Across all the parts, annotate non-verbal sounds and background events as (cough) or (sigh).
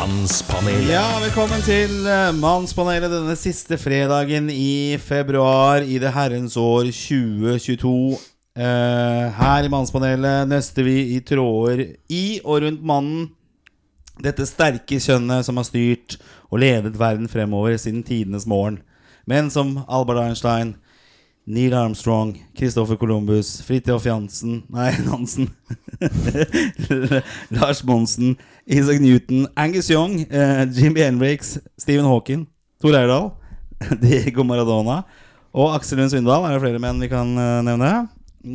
Mannspanelet. Ja, velkommen til eh, Mannspanelet denne siste fredagen i februar i det herrens år 2022. Eh, her i Mannspanelet nøster vi i tråder i og rundt mannen. Dette sterke kjønnet som har styrt og ledet verden fremover siden tidenes morgen. Men som Albert Einstein, Neil Armstrong, Christopher Columbus, Fridtjof Jansen Nei, (laughs) Nansen. (laughs) Lars Monsen, Isaac Newton, Angus Young, eh, Jimmy Henriks, Stephen Hawking, Tor Eirdal, (laughs) Diego Maradona og Aksel Lund Svindal. Er det flere menn vi kan eh, nevne?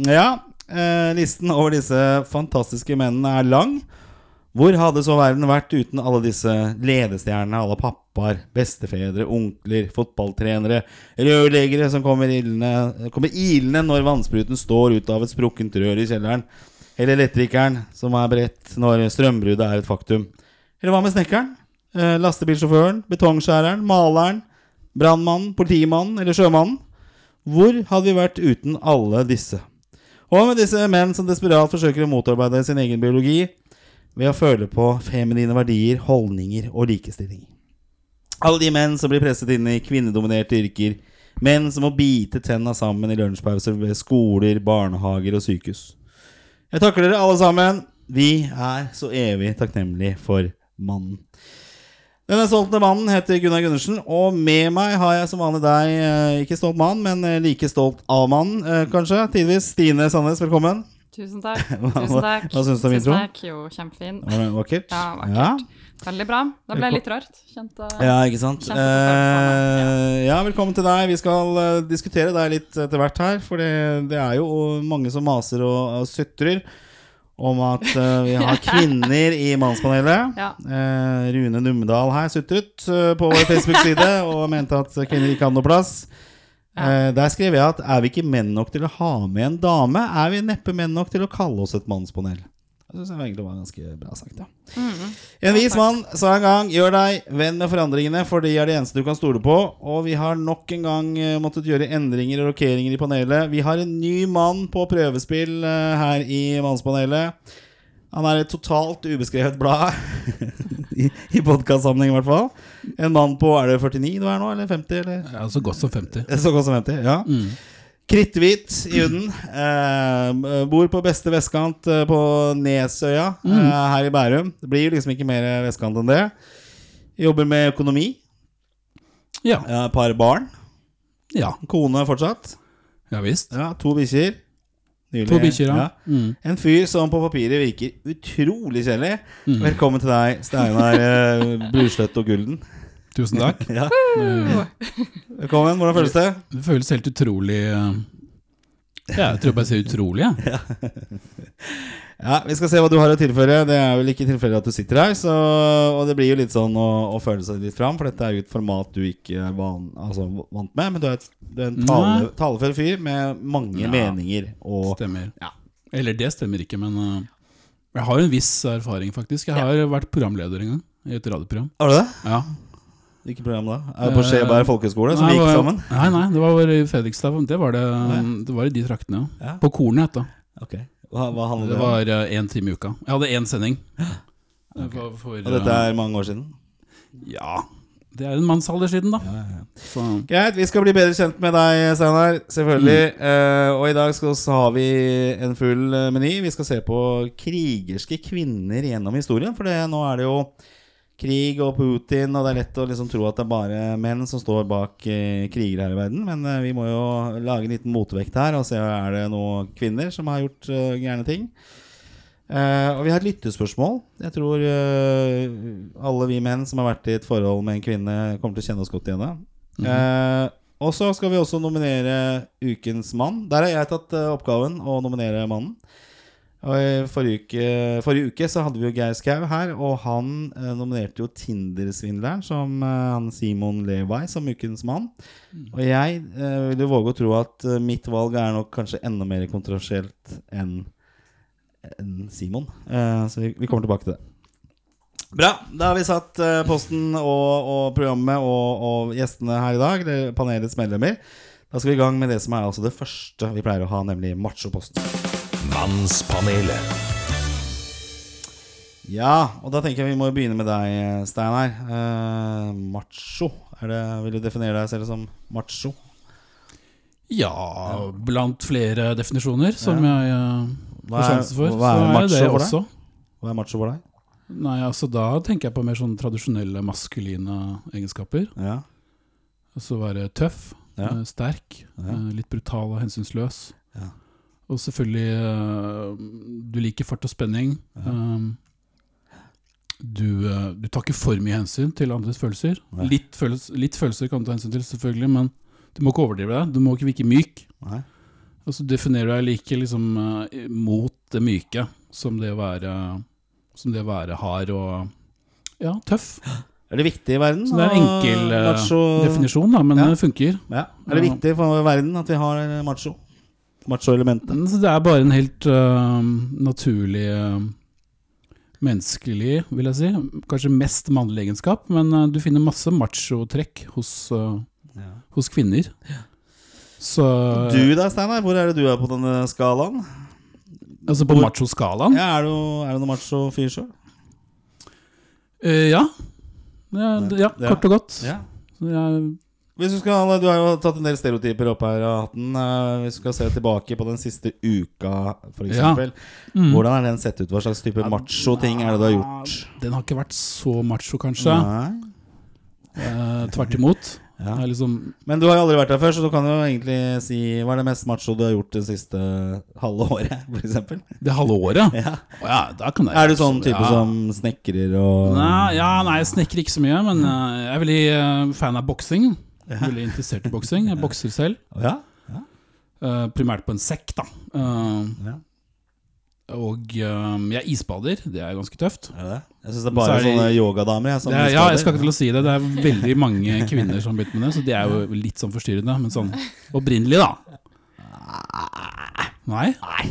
Ja. Eh, listen over disse fantastiske mennene er lang. Hvor hadde så verden vært uten alle disse ledestjernene, alle pappaer, bestefedre, onkler, fotballtrenere, rørleggere som kommer ilende, kommer ilende når vannspruten står ut av et sprukkent rør i kjelleren, eller elektrikeren som er beredt når strømbruddet er et faktum. Eller hva med snekkeren? Eh, lastebilsjåføren? Betongskjæreren? Maleren? Brannmannen? Politimannen? Eller sjømannen? Hvor hadde vi vært uten alle disse? Og med disse menn som desperat forsøker å motarbeide sin egen biologi ved å føle på feminine verdier, holdninger og likestilling. Alle de menn som blir presset inn i kvinnedominerte yrker. Menn som må bite tenna sammen i lunsjpauser ved skoler, barnehager og sykehus. Jeg takker dere alle sammen. Vi er så evig takknemlige for mannen. Denne stolte mannen heter Gunnar Gundersen, og med meg har jeg som vanlig deg, eh, ikke stolt mann, men eh, like stolt av mannen, eh, kanskje. Tidvis Stine Sandnes, velkommen. Tusen takk. (laughs) Hva- Tusen takk. hva syns du om introen? takk. Jo, kjempefin. Var det vakkert? Ja, vakkert. Veldig bra. Da ble jeg litt rørt. Kjente Ja, ikke sant? Følelsene, Eh, ja, velkommen til deg. Vi skal uh, diskutere deg litt etter hvert her. For det, det er jo mange som maser og, og sutrer om at uh, vi har (laughs) kvinner i Mannspanelet. Ja. Uh, Rune Numedal her sutret uh, på vår Facebook-side og mente at kvinner ikke hadde noe plass. Eh, der skrev jeg at er vi ikke menn nok til å ha med en dame, er vi neppe menn nok til å kalle oss et mannspanel. Det synes jeg egentlig var ganske bra sagt. Ja. En vis mann sa en gang Gjør deg venn med forandringene, for de er det eneste du kan stole på. Og vi har nok en gang eh, måttet gjøre endringer og rokeringer i panelet. Vi har en ny mann på prøvespill eh, her i Mannspanelet. Han er et totalt ubeskrevet blad. (laughs) I, i podkastsammenheng, i hvert fall. En mann på Er det 49 du er nå, eller 50? Eller? Ja, så godt som 50. Så godt som 50, ja. Kritthvit i huden. Eh, bor på beste vestkant eh, på Nesøya eh, her i Bærum. Det blir liksom ikke mer vestkant enn det. Jobber med økonomi. Ja. Eh, par barn. Ja, Kone fortsatt. ja visst. Ja, To bikkjer. Nylig- To bikkjer, ja. Mm. En fyr som på papiret virker utrolig kjedelig. Velkommen til deg, Steinar eh, Brustøtt og Gulden. Tusen takk. (laughs) Ja. Velkommen. Hvordan føles det? Det føles helt utrolig eh, Ja, jeg tror bare jeg sier utrolig, jeg. Ja, Vi skal se hva du har å tilføre. Det er vel ikke tilfeldig at du sitter her. Så, og det blir jo litt sånn å, å føle seg litt fram, for dette er jo et format du ikke er van, altså, vant med. Men du er, et, du er en tale, talefør fyr med mange Ja. meninger. Og Stemmer. Ja. Eller det stemmer ikke, men uh, jeg har en viss erfaring, faktisk. Jeg har vært programleder en gang i et radioprogram. Har du det? Ja. Hvilket program da? Er det på Skjeberg folkehøgskole, som Nei, gikk sammen? Nei, nei, det var i Fredrikstad. Det var, det, det var i de traktene, ja. Ja. På Kornet, het det. Ok, Hva, hva handler Det det var én time i uka. Jeg hadde én sending. For, for, Og dette er mange år siden? Ja. Det er en mannsalder siden, da. Så Greit, vi skal bli bedre kjent med deg, Steinar. Selvfølgelig. Eh, og i dag skal, så har vi en full eh, meny. Vi skal se på krigerske kvinner gjennom historien. For det, nå er det jo krig og Putin, og det er lett å liksom tro at det er bare menn som står bak eh, kriger her i verden. Men eh, vi må jo lage en liten motvekt her og se er det noen kvinner som har gjort eh, gærne ting. Eh, og vi har et lyttespørsmål. Jeg tror eh, alle vi menn som har vært i et forhold med en kvinne, kommer til å kjenne oss godt igjen. da. Eh, og så skal vi også nominere Ukens mann. Der har jeg tatt oppgaven å nominere mannen. Og i forrige uke, forrige uke så hadde vi jo Geir Skau her, og han eh, nominerte jo Tinder-svindleren som eh, han Simon Levi som ukens mann. Og jeg eh, vil jo våge å tro at eh, mitt valg er nok kanskje enda mer kontroversielt enn en Simon. Eh, så vi, vi kommer tilbake til det. Bra. Da har vi satt eh, posten og, og programmet og, og gjestene her i dag, det, panelets medlemmer. Da skal vi i gang med det som er altså det første vi pleier å ha, nemlig machoposten. Mannspanelet. Ja, og da tenker jeg vi må begynne med deg, Steinar. Eh, macho. Er det, vil du definere deg selv som macho? Ja, blant flere definisjoner som Ja. jeg Hva får er- sjanse for, hva er så er macho det for deg? Hva er macho for deg? Nei, altså Da tenker jeg på mer sånn tradisjonelle maskuline egenskaper. Ja. Altså være tøff, Ja. eh, sterk, Ja. eh, litt brutal og hensynsløs. Ja. Og selvfølgelig eh, Du liker fart og spenning. Um, du, eh, du tar ikke for mye hensyn til andres følelser. Litt, følels, litt følelser kan du ta hensyn til, selvfølgelig, men du må ikke overdrive deg. Du må ikke virke myk. Nei. Og så definerer du deg like liksom, eh, mot det myke som det å være Som det å være hard og ja, tøff. Er det viktig i verden? Så det er en enkel macho- definisjon, da, men Ja. det funker. Ja. Er det viktig for verden at vi har macho? Macho-elementet. Så det er bare en helt uh, naturlig uh, menneskelig, vil jeg si. Kanskje mest mannlig egenskap, men uh, du finner masse macho-trekk hos, øh, Ja. hos kvinner. Så Du da, Steinar? Hvor er det du er på denne skalaen? Altså på macho-skalaen? Ja, er, du, er du noen macho-fyr sjøl? Eh, ja. Ja, ja, Ja. kort og godt. Ja. Så jeg, Hvis du, skal, du har jo tatt en del stereotyper opp her av hatten. Eh, Hvis du skal se tilbake på den siste uka, f.eks. Ja. eksempel mm. Hvordan har den sett ut? Hva slags type Ja, macho-ting er det du har gjort? Den har ikke vært så macho, kanskje. Eh, Tvert imot. (laughs) Ja. Liksom, Men du har jo aldri vært der før, så du kan jo egentlig si Hva er det mest macho du har gjort det siste halve året, f.eks.? det halve året. (laughs) Ja. Oh, ja, da kan jeg Er du sånn type som snekrer og Nei, ja, nei, jeg snekrer ikke så mye, men eh, jeg er veldig eh, fan av boksing. Ja. Veldig interessert i boksing. Jeg bokser selv. (laughs) Ja? eh, primært på en sekk, da. Uh, ja. og um, jeg isbader. Det er ganske tøft. Er det? Jeg syns det er bare Så er det- sånne yogadamer. Jeg, som Det ja, jeg skal ikke til å si det. Det er (laughs) veldig mange kvinner som har begynt med det, så det er jo litt sånn forstyrrende. Men sånn opprinnelig, da. Nei? Nei.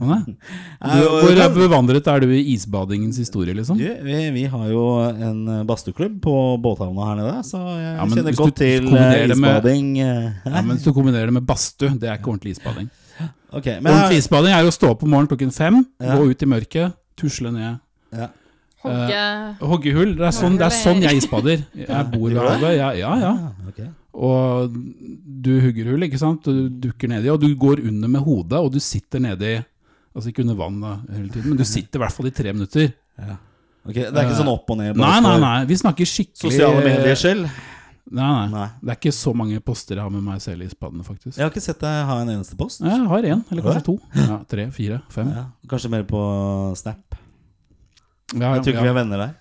(laughs) Du, hvor bevandret er du i isbadingens historie, liksom? Du, vi, vi har jo en eh, badstueklubb på båthavna her nede, så jeg Ja, kjenner godt til eh, med- isbading. eh, Ja, men Hvis du kombinerer det med badstue, det er ikke ordentlig isbading. (gasps) Okay, men Ordentlig isbading er jo å stå opp om morgenen klokken fem, Ja. gå ut i mørket, tusle ned. ja. Hogge Hogge hull. Det er sånn, det er sånn jeg isbader. Jeg bor ved havet. Ja, ja, ja. Okay. Og du hugger hull, ikke sant? Du dukker nedi, og du går under med hodet, og du sitter nedi Altså ikke under vann da, hele tiden, men du sitter i hvert fall i tre minutter. Ja. Ok, Det er ikke sånn opp og ned? Nei, nei, nei. Vi snakker skikkelig Sosiale medier selv? Nei, nei. Nei. Det er ikke så mange poster jeg har med meg selv i spadene, faktisk. Jeg har ikke sett deg ha en eneste post. Jeg har én, eller kanskje to. Ja, tre, fire, fem. Ja, kanskje mer på Snap. Ja, Jeg tror ikke vi er venner der.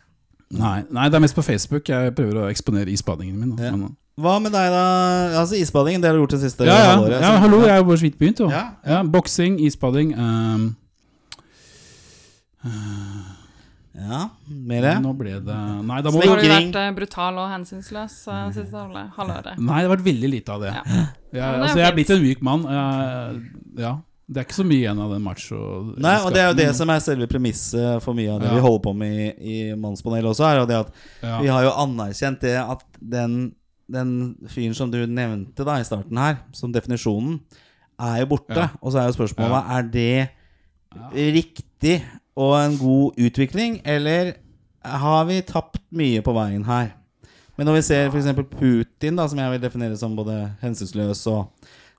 Nei, nei, det er mest på Facebook. Jeg prøver å eksponere isbadingen min. da. Ja. Men, Hva med deg, da? Altså Isbading, det har du gjort det siste ja, ja, halvåret. ja, hallo, jeg har bare så vidt begynt, jo. Ja, Ja, Boksing, isbading. ehm, ja, mer? Nå ble det Nei, da må Har du vært eh, brutal og hensynsløs uh, siste halve- halvåret? Nei, det har vært veldig lite av det. Ja. Jeg, altså, jeg er blitt en myk mann. Jeg, ja, Det er ikke så mye igjen av den macho Nei, og det er jo det som er selve premisset for mye av det Ja. vi holder på med i, i Mannspanelet også, er jo det at ja. vi har jo anerkjent det at den, den fyren som du nevnte da i starten her, som definisjonen, er jo borte. Ja. Og så er jo spørsmålet er det Ja. riktig og en god utvikling, eller har vi tapt mye på veien her? Men når vi ser f.eks. Putin, da, som jeg vil definere som både hensynsløs og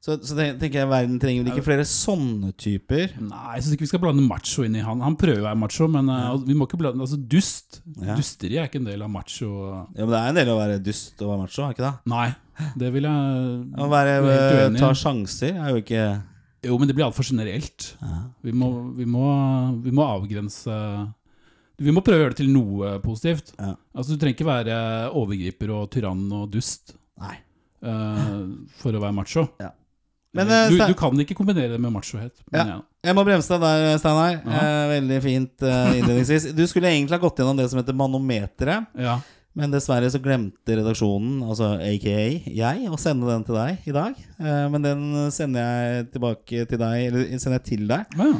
så, så tenker jeg verden trenger vel ikke flere sånne typer. Nei, jeg syns ikke vi skal blande macho inn i han. Han prøver å være macho, men uh, vi må ikke blande Altså, dust. Ja. Dusteri er ikke en del av macho. Ja, men Det er en del å være dust og være macho, er ikke det? Nei, det vil jeg Å være, Jeg uenig. ta sjanser er jo ikke Jo, men det blir altfor generelt. Vi må, vi, må, vi må avgrense Vi må prøve å gjøre det til noe positivt. Ja. Altså, Du trenger ikke være overgriper og tyrann og dust Nei. Uh, for å være macho. Ja. Men, eh, du, du kan ikke kombinere det med machohet. Ja. Ja. Jeg må bremse deg der, Steinar. Ja. Eh, veldig fint eh, innledningsvis. Du skulle egentlig ha gått gjennom det som heter manometeret. Ja. Men dessverre så glemte redaksjonen, altså aka jeg, å sende den til deg i dag. Eh, men den sender jeg tilbake til deg, eller sender jeg til deg, Ja.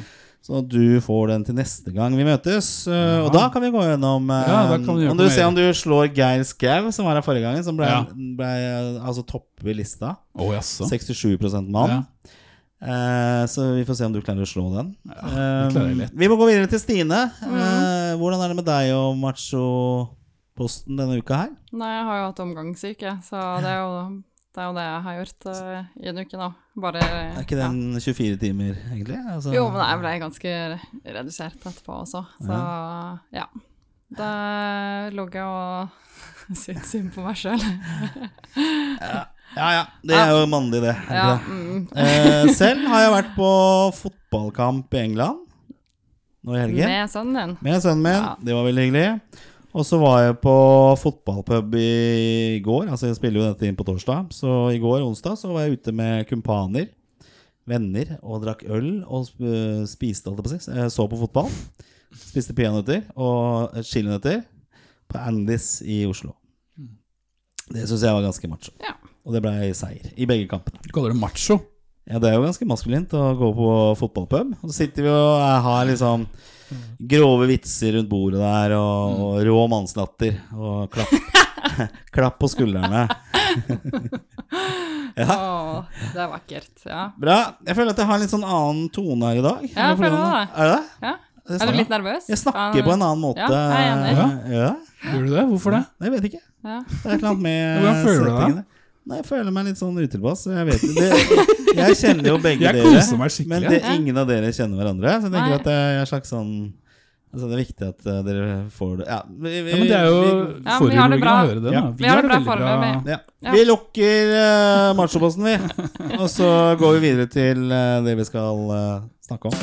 Så at du får den til neste gang vi møtes. Ja. Og da kan vi gå gjennom eh, Ja, da kan vi gjøre Om du ser om du slår Geir Skau, som var her forrige gang, som ble, Ja. ble eh, altså toppe lista. Å jaså. 67 mann. Ja. Eh, så vi får se om du klarer å slå den. Ja, Eh, vi må gå videre til Stine. Mm. eh, hvordan er det med deg og macho-posten denne uka her? Nei, jeg har jo hatt omgangssyke, så det er jo det, er jo det jeg har gjort uh, i en uke nå. Bare Er ikke den 24 timer, egentlig? Altså, Jo, men jeg ble ganske redusert etterpå også, så ja. Da lå jeg og (laughs) syntes synd på meg sjøl. (laughs) Ja ja, det er jo mannlig, det. det Ja, mm. Eh, (laughs) selv har jeg vært på fotballkamp i England nå i helgen. Med sønnen din. Med sønnen min. Ja. Det var veldig hyggelig. Og så var jeg på fotballpub i går. Altså Jeg spiller jo dette inn på torsdag. Så i går, onsdag, så var jeg ute med kumpaner, venner, og drakk øl og spiste, holdt jeg på å si. Så på fotball. Spiste peanøtter og chilinøtter på Andis i Oslo. Det syns jeg var ganske macho. Ja. Og det ble seier i begge kampene. Du kaller det macho. Ja, det er jo ganske maskulint å gå på fotballpub. Og så sitter vi og har liksom grove vitser rundt bordet der, og, og rå mannslatter. Og klapp, (laughs) klapp på skuldrene. (laughs) ja, Å, det er vakkert. Ja. bra. Jeg føler at jeg har en litt sånn annen tone her i dag. Ja, jeg føler det. Er det det? ja. Er du litt nervøs? Jeg snakker på en annen måte. Ja, jeg er enig. Ja. Gjør du det? Hvorfor det? Jeg vet ikke. Ja. Det er et eller annet med Hvordan føler du deg? Nei, Jeg føler meg litt sånn utilpass. Jeg vet det, Jeg kjenner jo begge Jeg dere, koser meg men det, ingen av dere kjenner hverandre. Så jeg tenker Nei. at det er slags sånn altså Det er viktig at uh, dere får det Ja, vi, vi, Ja, men det er jo vi, Ja, vi har det bra. å høre det. Ja. Vi, Vi har det bra foreløpig. ja. Ja. vi lukker uh, machoposten, vi. (laughs) Og så går vi videre til uh, det vi skal uh, snakke om.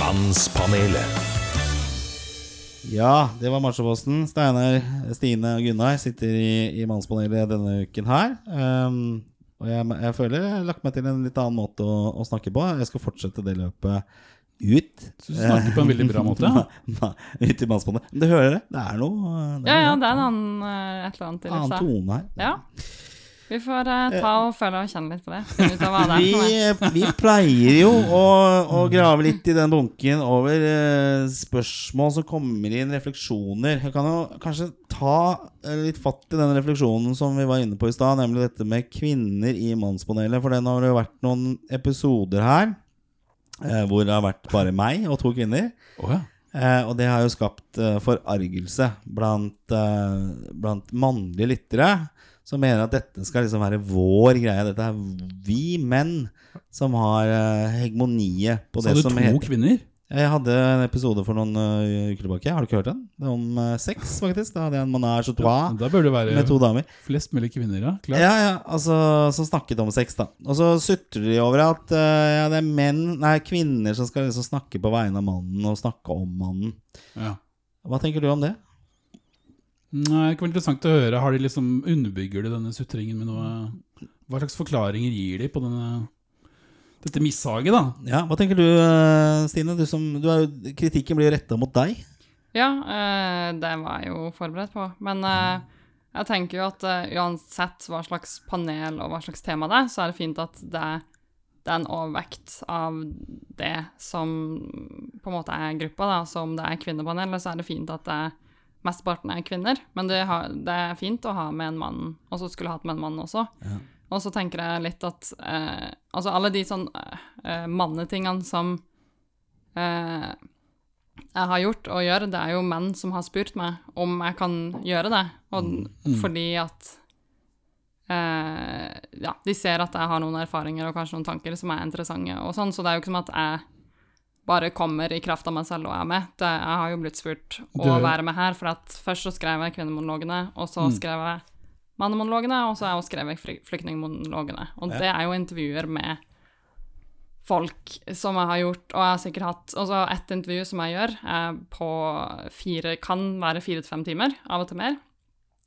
Mannspanelet. Ja, det var machoposten. Steinar, Stine og Gunnar sitter i, i mannspanelet denne uken her. Um, og jeg, jeg føler jeg har lagt meg til en litt annen måte å, å snakke på. Jeg skal fortsette det løpet ut. Så du snakker på en veldig bra måte. Nei, (laughs) ut i mannspanelet. Du hører det? Det er noe det Ja, er ja, noe det er en annen eh, et eller annet i annen tone her. Ja. Vi får uh, ta og føle og kjenne litt på det. Ut av hva det for noe. Vi, vi pleier jo å, å grave litt i den bunken over uh, spørsmål som kommer inn, refleksjoner. Jeg kan jo kanskje ta eh, litt fatt i den refleksjonen som vi var inne på i stad, nemlig dette med kvinner i Mannspanelet. For den har det jo vært noen episoder her uh, hvor det har vært bare meg og to kvinner. Oh, ja. Eh, og det har jo skapt eh, forargelse blant, eh, blant mannlige lyttere. Som mener at dette skal liksom være vår greie. Dette er vi menn som har eh, hegemoniet på Så det hadde som du to kvinner? Jeg hadde en episode for noen eh, uker tilbake. Har du ikke hørt den? Det er om eh, sex, faktisk. Da hadde jeg en manage à trois Da bør det være med to damer. flest mulig kvinner, ja. Klart. Ja, ja, altså Som snakket om sex, da. Og så sutrer de over at uh, ja, det er menn, nei, kvinner som skal liksom snakke på vegne av mannen og snakke om mannen. Ja. Hva tenker du om det? Nei, det kan være interessant å høre. Har de liksom Underbygger de denne sutringen med noe Hva slags forklaringer gir de på denne dette mishaget, da? Ja, Hva tenker du, eh, Stine? Du som, du er jo, kritikken blir retta mot deg. Ja, eh, det var jeg jo forberedt på. Men eh, jeg tenker jo at uansett hva slags panel og hva slags tema det er, så er det fint at det, det er en overvekt av det som på en måte er gruppa. da, Så om det er kvinnepanel, så er det fint at det mesteparten er kvinner. Men det, har, det er fint å ha med en mann, og så skulle hatt med en mann også. Og så tenker jeg litt at eh, altså alle de sånn eh, mannetingene som eh, jeg har gjort og gjør, det er jo menn som har spurt meg om jeg kan gjøre det. Og fordi at eh, Ja, de ser at jeg har noen erfaringer og kanskje noen tanker som er interessante og sånn, så det er jo ikke som at jeg bare kommer i kraft av meg selv og er med. Det, jeg har jo blitt spurt å Du- være med her, for først så skrev jeg kvinnemonologene, og så skrev jeg mannemonologene, og så har jeg også skrevet flyktningmonologene. Og det er jo intervjuer med folk som jeg har gjort, og jeg har sikkert hatt også ett intervju som jeg gjør, på fire, kan være fire til fem timer, av og til mer.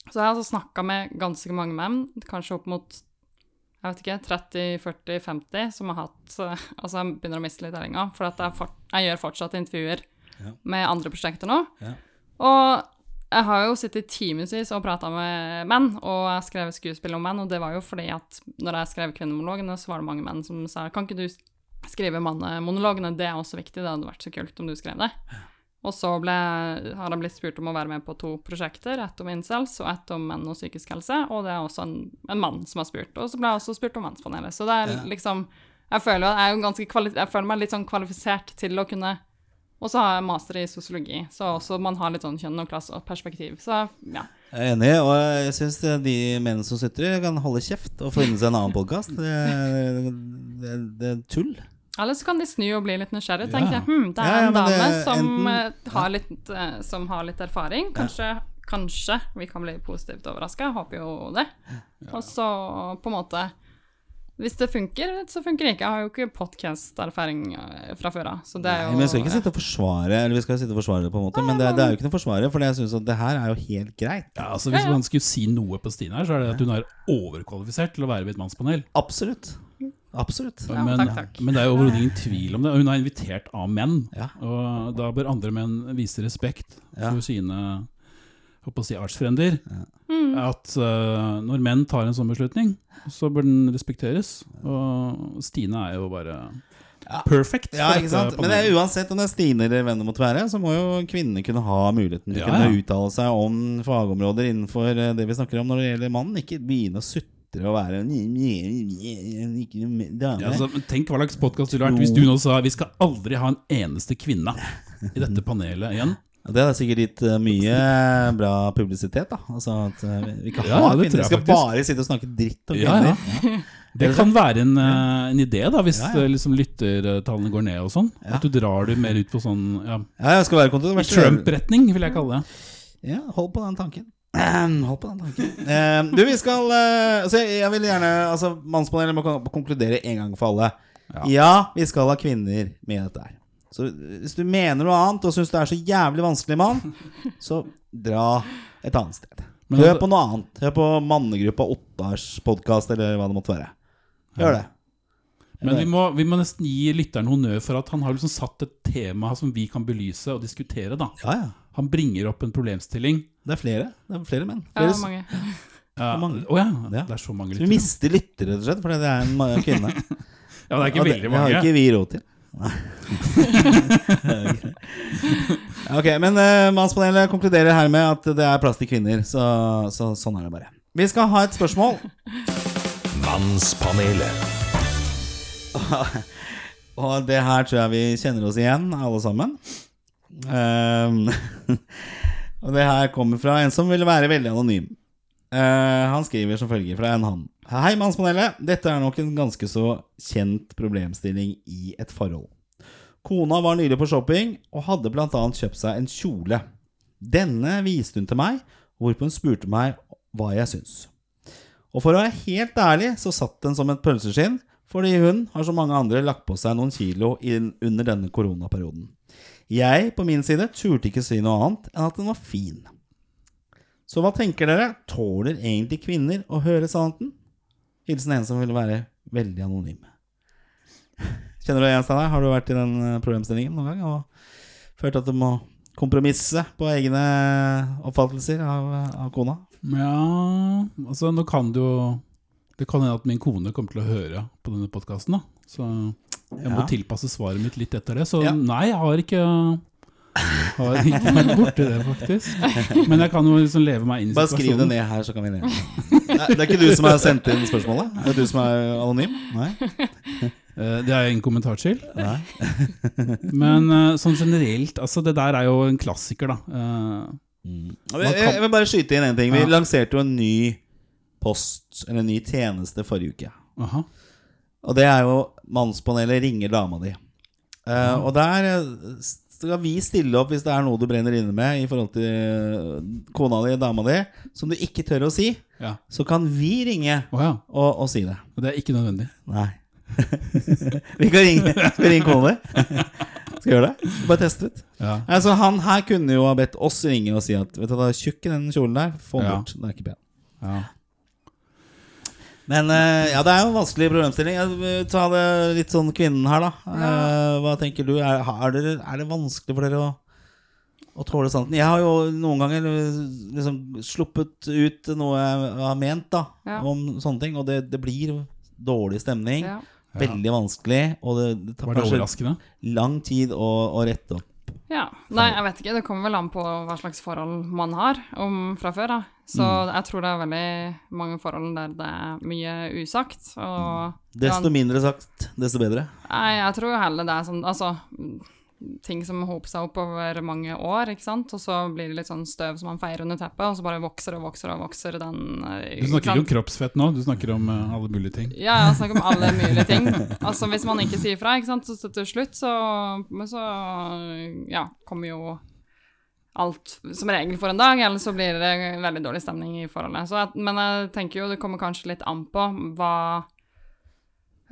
Så jeg har altså snakka med ganske mange menn, kanskje opp mot jeg vet ikke, 30, 40, 50, som har hatt Altså, jeg begynner å miste litt tellinga, for at jeg, for, jeg gjør fortsatt intervjuer Ja. med andre prosjekter nå. Ja. Og jeg har jo sittet timevis og prata med menn, og jeg skrev skuespill om menn, og det var jo fordi at når jeg skrev kvinnemonologene, så var det mange menn som sa kan ikke du skrive mannemonologene, det er også viktig, det hadde vært så kult om du skrev det. Og så ble, har jeg blitt spurt om å være med på to prosjekter, ett om incels og ett om menn og psykisk helse, og det er også en, en mann som har spurt. Og så ble jeg også spurt om Mannspanelet. Så det er Ja. liksom Jeg føler, jeg, jeg føler meg litt sånn kvalifisert til å kunne Og så har jeg master i sosiologi, så også man har litt sånn kjønn og klasse og perspektiv. Så ja. Jeg er enig, og jeg syns de mennene som sitter kan holde kjeft og finne seg en annen podkast. Det, det, det er tull. Eller så kan de snu og bli litt nysgjerrig. Ja. Tenke hm, det er Ja, ja, en dame det- som, enten- eh, har litt, eh, som har litt erfaring. Kanskje, kanskje vi kan bli positivt overraska. Håper jo det. Og så på en måte Hvis det funker, så funker det ikke. Jeg har jo ikke podkast-erfaring eh, fra før av. Så det er Nei, men vi skal ikke sitte og forsvare Eller vi skal sitte og forsvare det, på en måte men det, det er jo ikke noe forsvare, for jeg syns at det her er jo helt greit. Ja, altså Hvis Ja, ja. man skulle si noe på Stine her, så er det at hun er overkvalifisert til å være ved et mannspanel. Absolutt. Absolutt. Ja, men, takk, takk. men det er jo overhodet ingen tvil om det. Hun er invitert av menn, Ja. og da bør andre menn vise respekt Ja. for sine håper å si artsfrender. At uh, når menn tar en sånn beslutning, så bør den respekteres. Og Stine er jo bare perfect. Ja, ikke sant? Men det er uansett om det er Stine eller hvem det måtte være, så må jo kvinnene kunne ha muligheten til å Ja, kunne uttale seg om fagområder innenfor eh, det vi snakker om når det gjelder mannen. Ikke begynne å sutre å være ikke dame. ja, altså, men Tenk hva slags podkast det ville vært hvis du nå sa vi skal aldri ha en eneste kvinne i dette panelet igjen. Det hadde sikkert gitt eh, mye bra publisitet, da. Altså at eh, vi kan Ja, ha kvinner. Vi skal faktisk. bare sitte og snakke dritt om Ja, ja. Det kan være en, eh, en idé, da, hvis Ja, ja. liksom lyttertallene går ned og sånn. Ja. At du drar det mer ut på sånn ja, Ja, jeg skal være i. Trump-retning, vil jeg kalle det. Ja, hold på den tanken. Hold på den tanken. Eh, du, vi skal uh, altså, Jeg vil gjerne Altså, Mannspanelet må konkludere en gang for alle. Ja. Ja. vi skal ha kvinner med i dette her. Så hvis du mener noe annet og syns det er så jævlig vanskelig, mann, (laughs) så dra et annet sted. Men Hør på noe annet. Hør på mannegruppa Ottars podkast, eller hva det måtte være. Gjør det. Men vi må, vi må nesten gi lytteren honnør for at han har liksom satt et tema som vi kan belyse og diskutere. da Ja, ja. Han bringer opp en problemstilling. Det er flere. Det er flere menn. Ja, mange. (laughs) Ja, mange. Oh, ja, Ja. det er så mange Så vi mister lyttere, rett og slett, fordi det er en kvinne. (laughs) Ja, det er ikke veldig det har ikke vi råd til. (laughs) Ok, men uh, Mannspanelet konkluderer her med at det er plass til kvinner. Så, så sånn er det bare. Vi skal ha et spørsmål. Mannspanelet. Og det her tror jeg vi kjenner oss igjen, alle sammen. Ehm, og det her kommer fra en som vil være veldig anonym. Uh, han skriver som følger fra en han. Hei, Mannspanelet. Dette er nok en ganske så kjent problemstilling i et forhold. Kona var nylig på shopping og hadde bl.a. kjøpt seg en kjole. Denne viste hun til meg, hvorpå hun spurte meg hva jeg syns. Og for å være helt ærlig så satt den som et pølseskinn, fordi hun har som mange andre lagt på seg noen kilo under denne koronaperioden. Jeg på min side turte ikke si noe annet enn at den var fin. Så hva tenker dere? Tåler egentlig kvinner å høre sannheten? Hilsen en som ville være veldig anonym. (laughs) Kjenner du deg igjen, Steinar? Har du vært i den eh, problemstillingen noen gang? Og følt at du må kompromisse på egne oppfattelser av, av kona? Ja, altså nå kan det jo Det kan hende at min kone kommer til å høre på denne podkasten, da. Så jeg må Ja. tilpasse svaret mitt litt etter det. Så Ja. nei, jeg har ikke har ikke vært borti det, faktisk. Men jeg kan jo liksom leve meg inn i Bare skriv det ned her, så kan vi ned. Nei, Det er ikke du som har sendt inn spørsmålet? Det Er du som er anonym? Nei? Det Det er ingen kommentar til. Nei. Men eh, sånn generelt, altså det der er jo en klassiker, da. Kan... Jeg, jeg, jeg vil bare skyte inn en ting. Vi lanserte jo en ny post, eller en ny tjeneste forrige uke. aha. Og det er jo Mannspanelet ringer dama di. Eh, og der eh, skal vi stille opp hvis det er noe du brenner inne med i forhold til eh, kona di, dama di, som du ikke tør å si. Ja. Så kan vi ringe oh, ja. og, og si det. Og Det er ikke nødvendig. Nei. (laughs) vi kan ringe Skal vi ringe kona di? Skal vi gjøre det? Bare teste ut. Ja. Altså, han her kunne jo ha bedt oss ringe og si at Vet du, hva, tjukk i den kjolen der. Få den bort. Den er ikke pen. ja. Men eh, ja, det er jo en vanskelig problemstilling. Vil Ta det litt sånn kvinnen her, da. Eh, hva tenker du? Er, er, det, er det vanskelig for dere å, å tåle sannheten? Jeg har jo noen ganger eh, liksom sluppet ut noe jeg har ment da Ja. om sånne ting, og det, det blir dårlig stemning. Ja. Veldig vanskelig, og det, det tar Var det kanskje overraskende? lang tid å, å rette opp. Ja. Nei, jeg vet ikke. Det kommer vel an på hva slags forhold man har om fra før. da. Så Mm. jeg tror det er veldig mange forhold der det er mye usagt. Og Desto mindre sagt, desto bedre. Nei, jeg tror heller det er sånn Altså, ting som hoper seg opp over mange år, ikke sant. Og så blir det litt sånn støv som man feier under teppet, og så bare vokser og vokser og vokser den eh, Du snakker ikke om kroppsfett nå, du snakker om eh, alle mulige ting. Ja, jeg snakker om alle mulige ting. (laughs) Altså Hvis man ikke sier fra, ikke sant, så til slutt så, så ja, kommer jo alt som regel for en dag, eller så blir det veldig dårlig stemning i forholdet. Så at, men jeg tenker jo det kommer kanskje litt an på hva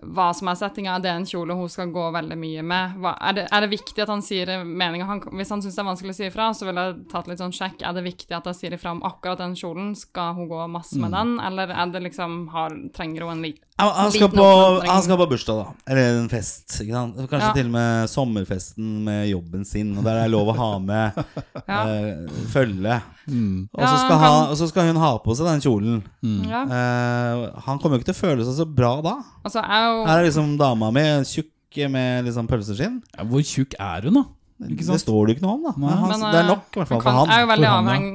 hva som er settinga, er det en kjole hun skal gå veldig mye med? Hva, er, det, er det viktig at han sier meninga? Hvis han syns det er vanskelig å si ifra, så vil jeg tatt litt sånn sjekk. Er det viktig at jeg sier ifra om akkurat den kjolen? Skal hun gå masse med den, eller er det liksom har, trenger hun en Han, skal på, han skal på bursdag, da. Eller en fest. Ikke sant? Kanskje Ja. til og med sommerfesten med jobben sin. Og der er det lov å ha med (laughs) Ja. uh, følge. Mm. Og så Ja, skal, han ha, kan- og så skal hun ha på seg den kjolen. Mm. Uh, han kommer jo ikke til å føle seg så bra da. Altså, er Her er liksom dama mi tjukk med liksom pølseskinn. Ja, hvor tjukk er hun, da? Ikke Det står det jo ikke noe om, da. Men han, Men, det er eh, nok, i hvert fall, kan, for han. Jeg er jo veldig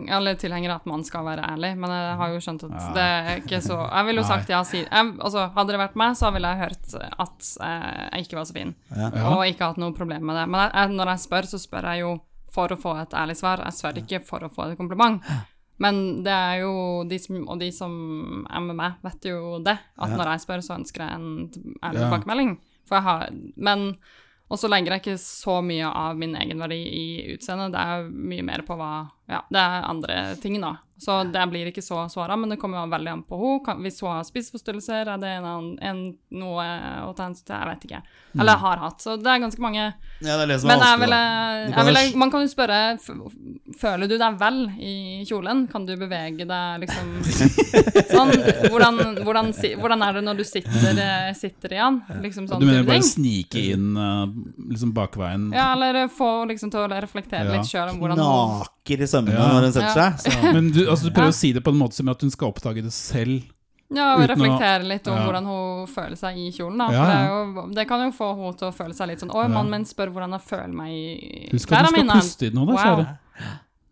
ja. eller tilhenger av at man skal være ærlig, men jeg har jo skjønt at Ja. det er ikke så Jeg ville jo Nei. sagt ja, si altså, Hadde det vært meg, så ville jeg hørt at eh, jeg ikke var så fin, Ja. Og ikke hatt noe problem med det. Men jeg, når jeg spør, så spør jeg jo for å få et ærlig svar. Jeg spør ikke for å få et kompliment. Men det er jo de som, og de som er med meg, vet jo det. At Ja. når jeg spør, så ønsker jeg en ærlig Ja. tilbakemelding. For jeg har Men og så legger jeg ikke så mye av min egenverdi i utseendet. Det er mye mer på hva Ja, det er andre ting, da. Så det blir ikke så såra, men det kommer jo veldig an på henne. Hvis hun har spiseforstyrrelser, er det en, en, noe å ta hensyn til? Jeg vet ikke. Eller har hatt. Så det er ganske mange Ja, det er det som men er vanskelig. ville, ville, man kan jo spørre Føler du deg vel i kjolen? Kan du bevege deg liksom (laughs) sånn? Hvordan, hvordan, hvordan er det når du sitter, eh, sitter i den? Liksom sånn Du mener bare snike inn eh, liksom bakveien? Ja, eller få liksom til å reflektere Ja. litt sjøl om hvordan hun Knaker i sømmene Ja. når hun setter Ja. seg. Så. Men du, altså, du prøver Ja. å si det på en måte som at hun skal oppdage det selv. Ja, og Uten reflektere litt om Ja. hvordan hun føler seg i kjolen. Da. Ja, For det, er jo, det kan jo få henne til å føle seg litt sånn Å, Ja. mannen min spør hvordan jeg føler meg i Husk at du skal puste i den nå, da, Wow.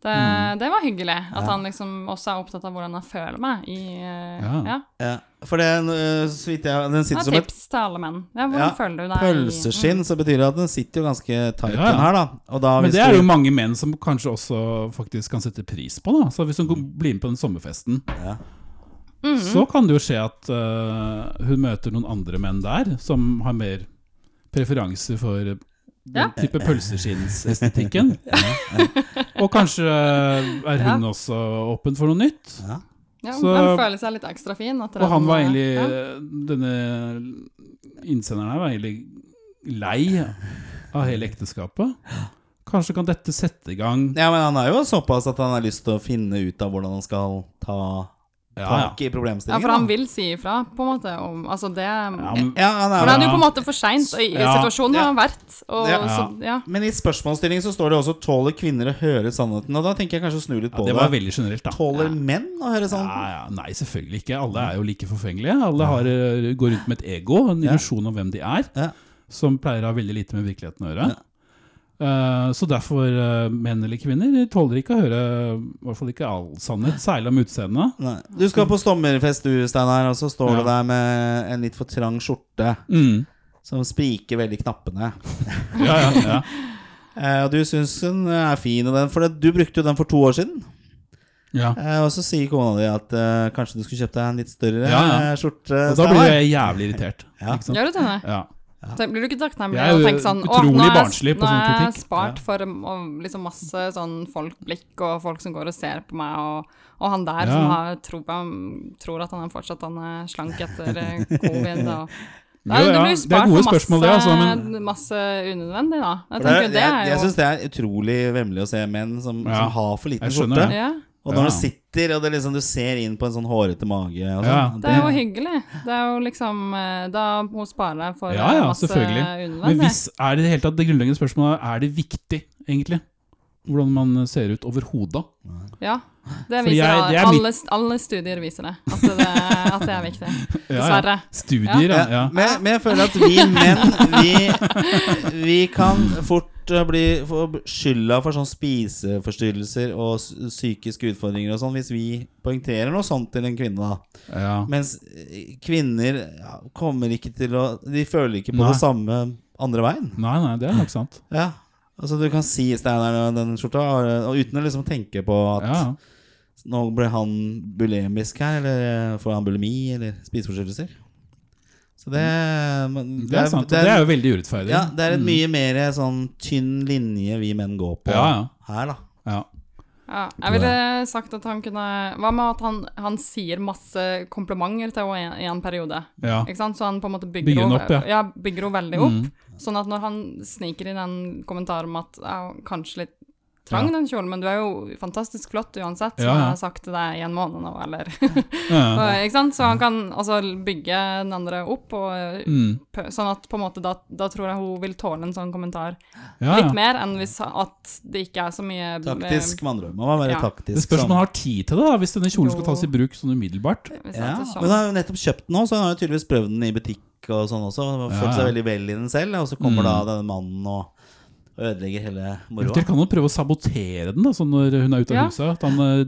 Det, det var hyggelig. At Ja. han liksom også er opptatt av hvordan han føler meg i eh, Ja. ja. Ja. For det, øh, så vidt jeg Den sitter er som et tips til alle menn. Ja, hvordan Ja, føler du deg? Pølseskinn, pølseskinn, så betyr det at den sitter jo ganske tight, Ja, ja. den her, da. Og da Men hvis det er du- jo mange menn som kanskje også faktisk kan sette pris på. da Så Hvis hun blir med på den sommerfesten, ja. Mm. så kan det jo skje at uh, hun møter noen andre menn der som har mer preferanse for den type pølseskinnsestetikken. (laughs) Og kanskje er hun også åpen for noe nytt. Ja. Ja, Så- men føler seg litt ekstra fin. At Og han var egentlig ja. Denne innsenderen her var egentlig lei av hele ekteskapet. Kanskje kan dette sette i gang ja, men han er jo såpass at han har lyst til å finne ut av hvordan han skal ta. Tak i ja, problemstillingen. for han vil si ifra, på en måte, om Altså, det Ja, men, ja, han er For det er jo på en måte for seint, Ja. situasjonen har han vært, og Ja. så Ja. Men i spørsmålsstillingen så står det også 'tåler kvinner å høre sannheten'? Og da tenker jeg kanskje å snu litt på det det. var veldig generelt, da. Tåler menn å høre sannheten? ja, nei, selvfølgelig ikke. Alle er jo like forfengelige. Alle har, eh, går rundt med et ego, en Ja. illusjon om hvem de er, Ja. som pleier å ha veldig lite med virkeligheten å gjøre. Eh, så derfor, eh, menn eller kvinner, de tåler ikke å høre i hvert fall ikke all sannhet, særlig om utseendet. Du skal på sommerfest du, Steinar, og så står Ja. du der med en litt for trang skjorte Mm. som spriker veldig knappene. (laughs) Ja, ja, ja. (laughs) Eh, og du syns den er fin, og den, for du brukte jo den for to år siden. ja. Eh, og så sier kona di at uh, kanskje du skulle kjøpt deg en litt større Ja, ja. skjorte. Og da blir jeg jævlig irritert. Ja. Ikke sant? Gjør du det? Ja. Tenk, blir du ikke takknemlig Jeg og tenker sånn Å, nå er jeg, nå er jeg spart spart for liksom masse sånn folk-blikk og folk som går og ser på meg, og, og han der Ja. som har tro tror at han er fortsatt han er slank etter eh, (laughs) covid. Og, Nei, Jo, du ja, det er gode for spørsmål, det, altså, men masse unødvendig, da. Jeg tenker det jeg er jeg syns det er utrolig vemmelig å se menn som, Ja. som har for liten Jeg skjorte. Og når Ja. du sitter og det liksom, du ser inn på en sånn hårete mage og Ja. det, Det er jo hyggelig. Det er jo liksom eh, Da hun sparer deg for Ja, eh, ja, masse selvfølgelig. Men hvis, er det i det hele tatt det grunnleggende spørsmålet Er det viktig, egentlig? Hvordan man ser ut over hodet? Ja, det viser jeg- det er alle, alle studier viser det. At det, at det er viktig. (laughs) Dessverre. Studier, ja. Ja, ja. Men, men jeg føler at vi menn Vi, vi kan fort eh, bli få skylda for sånn spiseforstyrrelser og psykiske utfordringer og sånn hvis vi poengterer noe sånt til en kvinne. da ja. Mens eh, kvinner ja, kommer ikke til å De føler ikke på Nei. det samme andre veien. Nei, nei, det er nok sant. Ja Altså Du kan si Steinar den skjorta, og uten å liksom tenke på at Ja. Nå ble han bulemisk her, eller får han bulimi, eller spiseforstyrrelser. Så det, men- Det er sant. og Det er jo veldig urettferdig. Ja, det er et Mm. mye mer sånn tynn linje vi menn går på Ja, ja. her, da. Ja. Ja, jeg ville sagt at han kunne Hva med at han, han sier masse komplimenter til henne i en periode? ja. Ikke sant? Så han på en måte bygger, Bygger henne- opp, ja. ja. bygger henne veldig opp. Mm. Sånn at når han sniker inn en kommentar om at ja, kanskje litt trang den kjolen, men du er jo fantastisk flott uansett, som Ja, ja. jeg har sagt til deg i en måned nå, eller Ja. (laughs) Ikke sant? Så han kan altså bygge den andre opp, og Mm. sånn at på en måte da, da tror jeg hun vil tåle en sånn kommentar Ja, litt mer enn hvis at det ikke er så mye Taktisk, med andre ord. Man må være Ja. taktisk. Det spørs om sånn. man har tid til det, da hvis denne kjolen skal tas i bruk sånn umiddelbart. Ja, er men hun han har jo nettopp kjøpt den nå, så han har jo tydeligvis prøvd den i butikk og sånn også. og Ja, Følt seg veldig vel i den selv, og så kommer Mm. da denne mannen og og ødelegger hele moroa. Dere kan jo prøve å sabotere den da, sånn når hun er ute av Ja. huset. At han eh,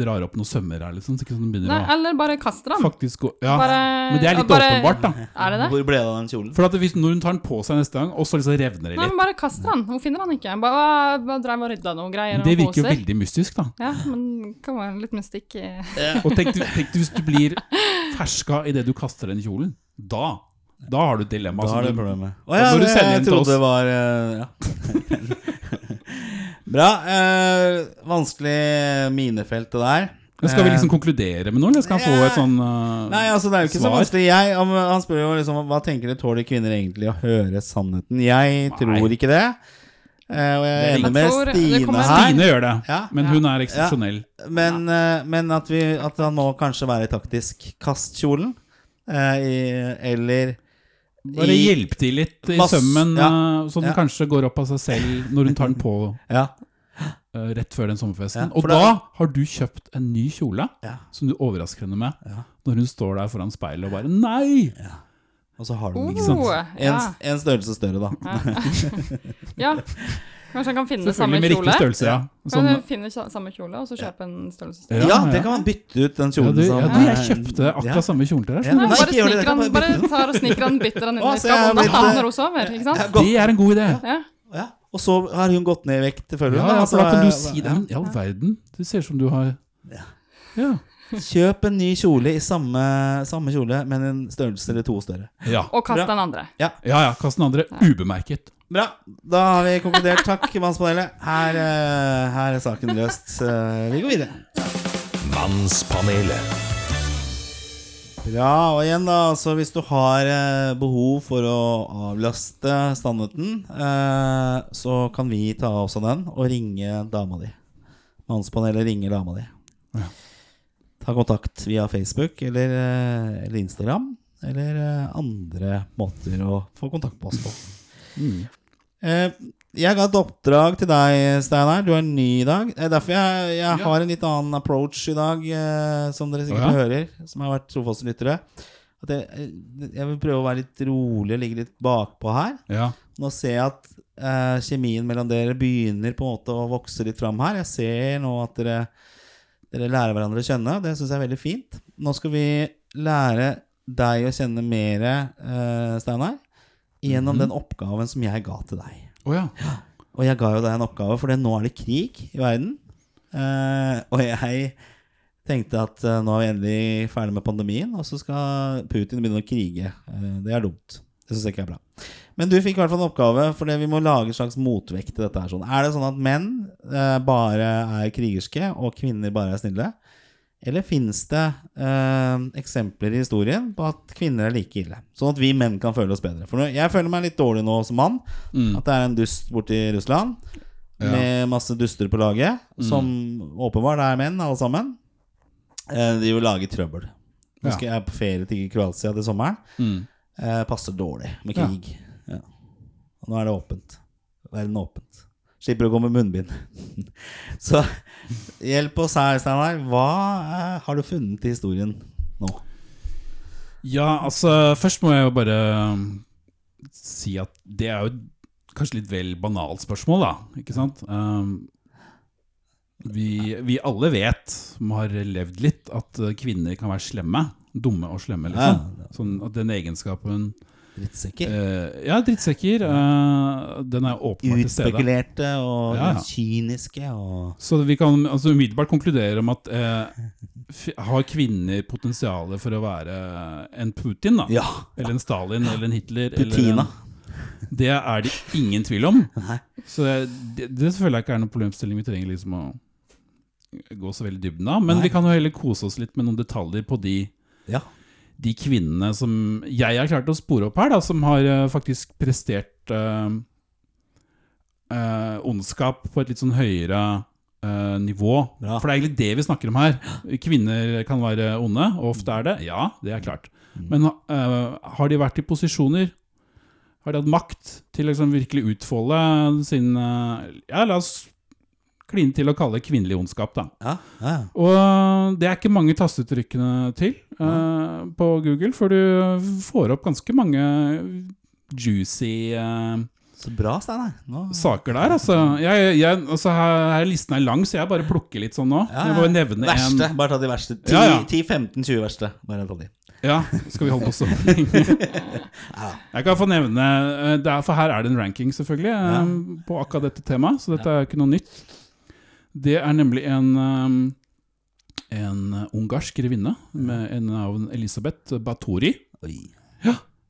drar opp noen sømmer her, liksom. Så ikke sånn begynner Nei, eller bare kaster den. faktisk Ja, Bare- men det er litt bare- åpenbart, da. Er det det? Hvor ble det av den kjolen? For at hvis, når hun tar den på seg neste gang, og så liksom revner det Nei, litt men bare kaster den. Hun finner den ikke. Bare, bare drev og rydda noen greier. Det og virker jo veldig mystisk, da. Ja, men det kan være litt mystikk Ja. Og tenk, du- tenk hvis du blir ferska idet du kaster den kjolen. Da da har du et dilemma. Da er har du du- problemet. Å ja, det, jeg trodde det var eh, Ja. (laughs) Bra. eh, vanskelig minefelt, det der. Men Skal vi liksom Eh, konkludere med noe, eller skal han få et sånn uh, Nei, altså det er jo ikke så vanskelig. Jeg, han, han spør jo liksom hva tenker dere tåler kvinner egentlig å høre sannheten. Jeg tror ikke det. Uh, og jeg er enig med det Stine her. Stine gjør det, Ja. men hun er eksepsjonell. Men, uh, men at, vi, at han må kanskje være taktisk. Kast kjolen. eh, i, eller Bare hjelp til litt i Mass- sømmen, ja. eh, så den Ja. kanskje går opp av seg selv når hun tar den på (laughs) Ja. uh, rett før den sommerfesten. Ja, og da det- har du kjøpt en ny kjole ja. som du overrasker henne med. Ja. Når hun står der foran speilet og bare Nei! Og så har du den, Oh, ikke sant? En, ja. en størrelse større, da. ja. (laughs) (laughs) Kanskje han kan finne samme Selvfølgelig med kjole? riktig størrelse, ja. Kan Sånn, du finne samme kjole, og så kjøpe en størrelse Ja, større? Ja, det kan man bytte ut den ja, kjolen du, som ja, du, jeg eh, kjøpte akkurat ja. samme kjole til deg. Ja. Nei, bare det, kan han, bare bare tar og sniker (laughs) han, bytter han inn i så skapet, og da tar han når hun. Ikke sant? Det er en god idé. Ja. Ja. Og så har hun gått ned i vekt, føler Ja, du? ja, Altså, for da kan du eh, si det. Men i all verden, det ser ut som du har Ja. Ja. Kjøp en ny kjole i samme, samme kjole, men en størrelse eller to større. Ja, Og kast Bra. den andre. ja, ja kast den andre ubemerket. Bra. Da har vi konkludert. Takk, Mannspanelet. Her, eh, her er saken løst. Eh, Vi går videre. Mannspanelet. Bra. Og igjen, da, så hvis du har eh, behov for å avlaste sannheten, eh, så kan vi ta oss av den og ringe dama di. Mannspanelet ringer dama di. Ja. Ta kontakt via Facebook eller, eh, eller Instagram. Eller eh, andre måter å få kontakt med oss på. Mm. Eh, jeg ga et oppdrag til deg, Steinar. Du er ny i dag. Det er derfor jeg, jeg Ja. har en litt annen approach i dag, som dere sikkert oh, ja. hører, som har vært trofaste lyttere. At jeg, jeg vil prøve å være litt rolig og ligge litt bakpå her. Ja. Nå ser jeg at eh, kjemien mellom dere begynner på en måte å vokse litt fram her. Jeg ser nå at dere, dere lærer hverandre å kjenne. Det syns jeg er veldig fint. Nå skal vi lære deg å kjenne mer, uh, Steinar, gjennom Mhm. den oppgaven som jeg ga til deg. Oh, ja. Og jeg ga jo deg en oppgave, for nå er det krig i verden. Uh, og jeg tenkte at uh, nå er vi endelig ferdig med pandemien, og så skal Putin begynne å krige. Eh, det er dumt. Det syns jeg ikke er bra. Men du fikk i hvert fall en oppgave, for vi må lage en slags motvekt til dette. her sånn. Er det sånn at menn eh, bare er krigerske, og kvinner bare er snille? Eller fins det eh, eksempler i historien på at kvinner er like ille? Sånn at vi menn kan føle oss bedre. For jeg føler meg litt dårlig nå som mann. Mm. At det er en dust borti Russland Ja. Mm. med masse duster på laget, som åpenbart er menn, alle sammen. Eh, de vil lage trøbbel. Nå Ja. jeg på ferie til Kroatia til sommeren. Mm. Eh, passer dårlig med krig. Ja. Og nå er det åpent. Verden er åpent. Slipper å gå med munnbind. (laughs) Så hjelp oss her, Steinar. Hva eh, har du funnet i historien nå? Ja, altså Først må jeg jo bare um, si at det er jo kanskje litt vel banalt spørsmål, da. Ikke sant? Um, vi, vi alle vet, som har levd litt, at kvinner kan være slemme. Dumme og slemme, liksom. Ja. Sånn at den egenskapen Drittsekker. Uh, ja, drittsekker. Uh, den er åpenbart til stede. Utspekulerte og Ja, ja. kyniske og Så vi kan altså, umiddelbart konkludere om at uh, har kvinner potensial for å være en Putin, da? Ja. Eller en Stalin eller en Hitler? Putina. Eller en, det er det ingen tvil om. Så det, det føler jeg ikke er noen problemstilling vi trenger liksom å gå så veldig dybden av. Men Nei. vi kan jo heller kose oss litt med noen detaljer på de, Ja. de kvinnene som jeg har klart å spore opp her, da, som har eh, faktisk prestert eh, eh, ondskap på et litt sånn høyere nivå. Bra. For det er egentlig det vi snakker om her. Kvinner kan være onde, og ofte er det. Ja, det er klart. Men eh, har de vært i posisjoner Har de hatt makt til liksom virkelig utfolde sin Ja, la oss kline til å kalle det kvinnelig ondskap, da. Ja, ja. Og det er ikke mange tastetrykkene til eh, på Google, for du får opp ganske mange juicy uh, Så bra, Steinar. Saker der, altså. Jeg, jeg, altså her, her Listen er lang, så jeg bare plukker litt sånn nå. Ja, Jeg bare verste. en Bare ta de verste. 10, Ja, ja. 10-15-20 verste. Bare ta de. Ja, skal vi holde på så? (laughs) Jeg kan få nevne eh, er, For her er det en ranking, selvfølgelig, Ja. på akkurat dette temaet. Så dette er ikke noe nytt. Det er nemlig en eh, en ungarsk grevinne med en navn Elisabeth Batori. Oi.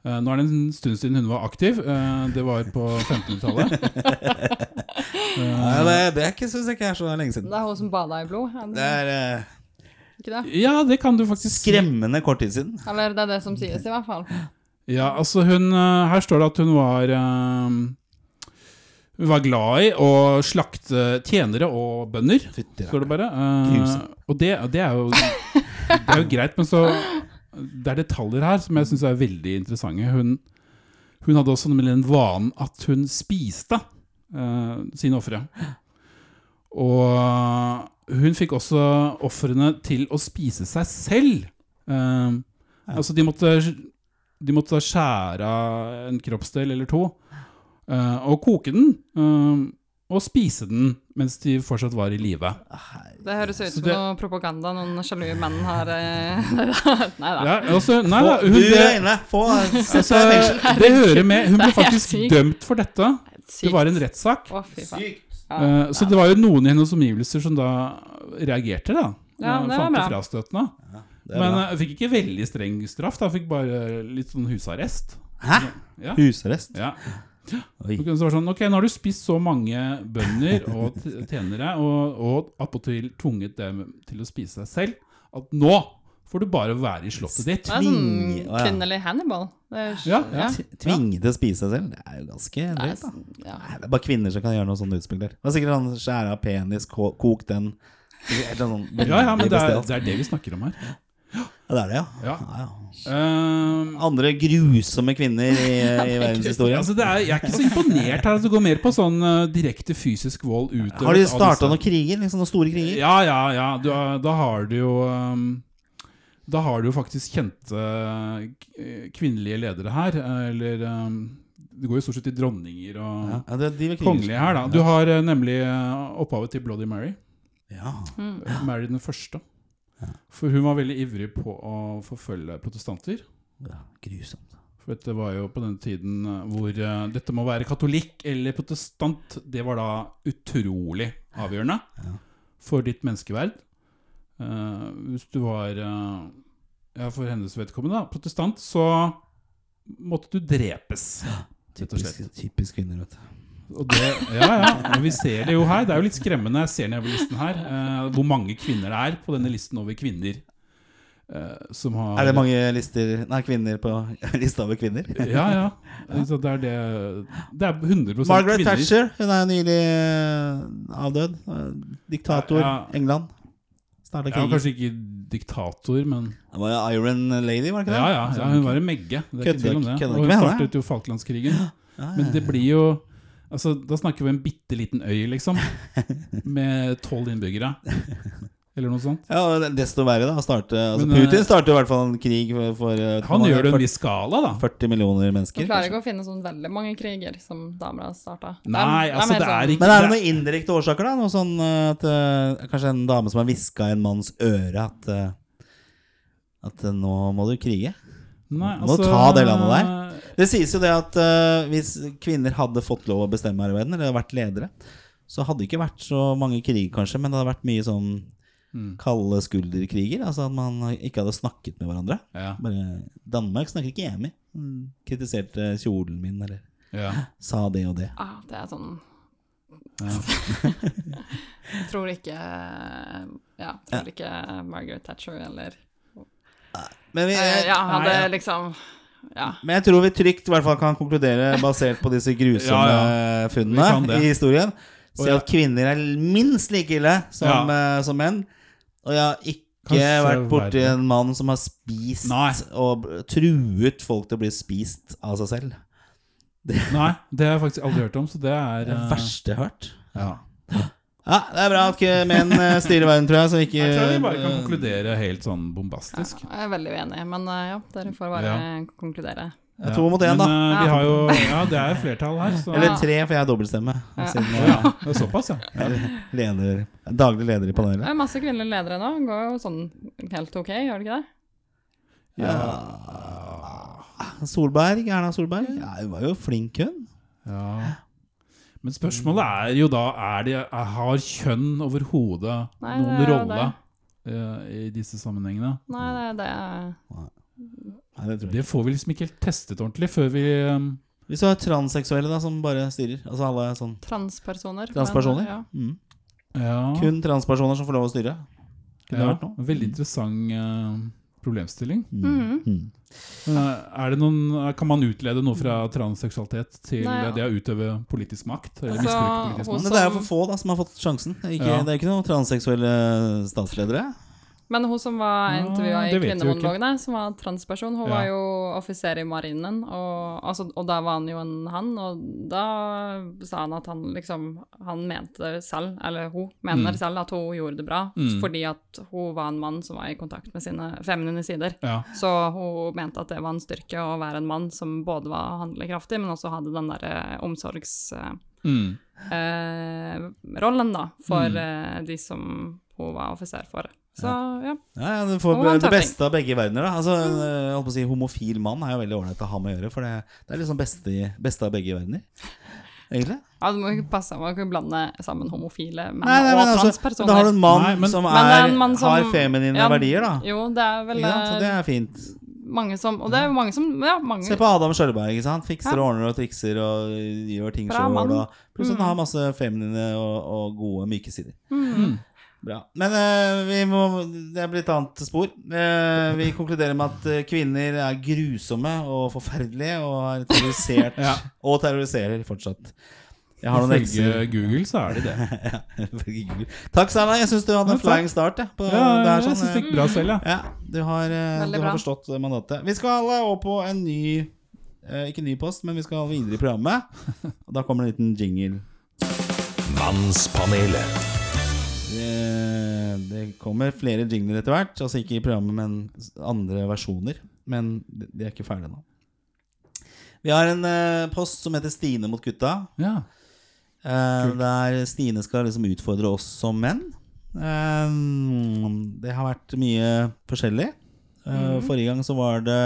Eh, Nå er det en stund siden hun var aktiv. eh, Det var på (laughs) 1500-tallet. Ja, det, det er ikke, synes jeg ikke er så lenge siden. Det er hun som bada i blod. er Det er eh, Ikke det? Ja, det kan du faktisk skremmende kort tid siden. Eller det er det som sies, i hvert fall. Ja, altså hun eh, Her står det at hun var Hun var glad i å slakte tjenere og bønder, står det bare. Uh, og det, det, er jo, det er jo greit, men så Det er detaljer her som jeg syns er veldig interessante. Hun, hun hadde også nemlig den vanen at hun spiste uh, sine ofre. Og hun fikk også ofrene til å spise seg selv. Uh, Altså, de måtte, de måtte skjære av en kroppsdel eller to, og koke den, eh, og spise den mens de fortsatt var i live. Det høres ut som det- noe propaganda noen sjalu menn har eh, (laughs) Nei da. Ja, altså, nei da, Få hun bur ble! Få altså, (laughs) det hører med. Hun ble faktisk dømt for dette. Det var en rettssak. Sykt. Ja. Eh, Så det var jo noen i hennes omgivelser som da reagerte, da. Ja, Eh, det var Fant det bra. Ja, Det Men eh, fikk ikke veldig streng straff, da. Fikk bare litt sånn husarrest. Hæ? Ja. Husarrest? ja. Kunne så sånn, ok, Nå har du spist så mange bønder (laughs) og tjenere, og, og attpåtil tvunget dem til å spise seg selv, at nå får du bare være i slottet ditt. Det er sånn Tving- kvinnelig Hannibal. Det er, Ja, ja. T- Tvinge til å spise seg selv? Det er jo ganske Det drøyt, Det, ja. Det er bare kvinner som kan gjøre noe sånt utspill der. Det er sikkert han skjære av penis, kok den sånn Ja, ja, men det er, det er det vi snakker om her. Ja, det er det, ja. Ja. ja, ja. Ehm, Andre grusomme kvinner i, (laughs) i verdenshistorien. altså er, jeg er ikke så imponert her. Det går mer på sånn uh, direkte fysisk vold utover Har de starta noen kriger? Liksom noen store kriger? Ja, ja, ja. Du, da har du jo um, Da har du jo faktisk kjente eh, kvinnelige ledere her. eh, Eller um, Det går jo stort sett til dronninger og Ja, det, de kongelige her, da. Du har eh, nemlig eh, opphavet til Bloody Mary. Ja. Mm. Mary den første. For hun var veldig ivrig på å forfølge protestanter. ja, grusomt. For dette var jo på den tiden eh, hvor uh, dette med å være katolikk eller protestant, det var da utrolig avgjørende Ja. for ditt menneskeverd. Uh, hvis du var, uh, ja, for hennes vedkommende, da, protestant, så måtte du drepes. Ja. Typisk, typisk kvinner, vet du. Det, ja, ja, og vi ser det jo her. Det er jo litt skremmende. Jeg ser nedover listen her eh, hvor mange kvinner det er på denne listen over kvinner eh, som har Er det mange lister Nei, kvinner på (laughs) lista over kvinner? Ja, ja. Så det er det Det er 100% Margaret kvinner. Thatcher, hun er nylig eh, avdød. Eh, Diktator, Ja, ja. England. Ja, kanskje ikke diktator, men Det var jo Iron Lady, var det ikke det? Ja, ja, ja hun var en megge. Det er ikke tvil om det. Og hun startet jo Falklandskrigen. (gasps) Men det blir jo Altså, Da snakker vi om en bitte liten øy, liksom. (laughs) Med tolv innbyggere. Eller noe sånt. Ja, Desto verre, da. Starte, altså, Men, eh, Putin starter i hvert fall en krig for, for eh, Han gjør det i en viss skala, da. 40 millioner Du mennesker. klarer kanskje. ikke å finne sånn veldig mange kriger som damer har starta. Nei, altså, det er ikke- Men er det noen indirekte årsaker, da? Noe sånn eh, at uh, Kanskje en dame som har hviska i en manns øre at uh, At uh, nå må du krige? Nei, Må ta det landet der. Det sies jo det at uh, hvis kvinner hadde fått lov å bestemme her i verden, eller vært ledere, så hadde det ikke vært så mange kriger, kanskje, men det hadde vært mye sånn Mm. kalde skulderkriger. Altså at man ikke hadde snakket med hverandre. Ja, Bare Danmark snakker ikke hjemme. Mm. Kritiserte kjolen min, eller ja. sa det og det. Ah, det er sånn Ja. Jeg (laughs) tror ikke Ja, jeg tror ikke Margaret Thatcher eller Men, vi, Eh, Ja, hadde Nei, ja. liksom Ja. men jeg tror vi trygt i hvert fall kan konkludere, basert på disse grusomme Ja, ja. funnene i historien, Se si at kvinner er minst like ille som, eh, som menn. Og jeg har ikke Kanskje vært borti en mann som har spist Nei. og truet folk til å bli spist av seg selv. Nei, det har jeg faktisk aldri hørt om, så det er Det eh, det verste jeg har hørt. Ja. Ja, det er bra at ikke menn eh, styrer verden, tror jeg. Så ikke Jeg tror vi bare kan eh, konkludere helt sånn ja. bombastisk. Jeg er veldig uenig, men eh, ja, dere får bare Ja. konkludere. Er to mot én, Men da. eh, vi Ja. har jo Ja, det er flertall her, så Eller tre, for jeg har dobbeltstemme. Ja. Siden ja, det er såpass, ja. er leder, daglig leder i Det er masse kvinnelige ledere nå. Går jo sånn helt ok, gjør det ikke det? Solberg, Erna Solberg. Ja, hun var jo flink, hun. ja. Men spørsmålet er jo da er det, er, Har kjønn overhodet noen det rolle eh, i disse sammenhengene? Nei, det er det Nei, det tror jeg. Det får vi liksom ikke helt testet ordentlig før vi um, Hvis du har transseksuelle da, som bare styrer, altså alle sånn transpersoner. men, transpersoner ja. mm. Ja. Kun transpersoner som får lov å styre. Kunne det ja, vært noe? Veldig interessant eh, problemstilling. Mhm. Mm. Eh, er det noen, kan man utlede noe fra transseksualitet til Nei, ja. det å utøve politisk makt? Eller Altså, politisk makt? Men det er jo for få da som har fått sjansen. Ikke, Ja. det er ikke noen transseksuelle statsledere. Men hun som var Ja, i vet vi jo ikke. Kvinnemonologene, som var transperson, hun Ja. var jo offiser i marinen, og, altså, og da var han jo en han, og da sa han at han liksom Han mente selv, eller hun mener Mm. selv, at hun gjorde det bra, Mm. fordi at hun var en mann som var i kontakt med sine feminine sider. Ja. Så hun mente at det var en styrke å være en mann som både var handlekraftig, men også hadde den derre omsorgsrollen, Mm. eh, rollen da, for Mm. eh, de som hun var offiser for. Så ja. Ja, ja, Du får det beste av begge verdener. da Altså, en, eh, holdt på å si, Homofil mann er jo veldig ålreit å ha med å gjøre, for det, det er liksom beste, beste av begge verdener. Egentlig. Ja, Du må ikke passe, man kan ikke blande sammen homofile menn Nei, nei, og altså, transpersoner. Da har du en mann Nei, men- som er men en mann som- har feminine Ja, verdier, da. Jo, det er vel ja. Så det er fint. Mange som Og det er jo mange som Ja, mange Se på Adam Skjølberg. ikke sant? Fikser Ja. og ordner og trikser og gjør ting Bra sjøl. Pluss at Mm. han har masse feminine og, og gode, myke sider. mm. Bra. Men uh, vi må, det blir et annet spor. Uh, vi konkluderer med at eh, kvinner er grusomme og forferdelige og har terrorisert (laughs) Ja. og terroriserer fortsatt. Jeg har noen Ifølge. Google så er det det. (laughs) Ja. Takk, Steinar. Jeg syns du hadde en flying start. Ja, på, Ja, det er jeg sånn, syns eh, det gikk bra selv, ja. ja, du har, eh, du har forstått eh, mandatet. Vi skal eh, over på en ny eh, Ikke ny post, men vi skal videre i programmet. (laughs) Og Da kommer det en liten jingle. Mannspanelet. Det, det kommer flere jingler etter hvert. Altså ikke i programmet, men andre versjoner. Men de de er ikke ferdige nå. Vi har en eh, post som heter Stine mot gutta. Ja. Eh, der Stine skal liksom utfordre oss som menn. Uh, det har vært mye forskjellig. Eh, Forrige gang så var det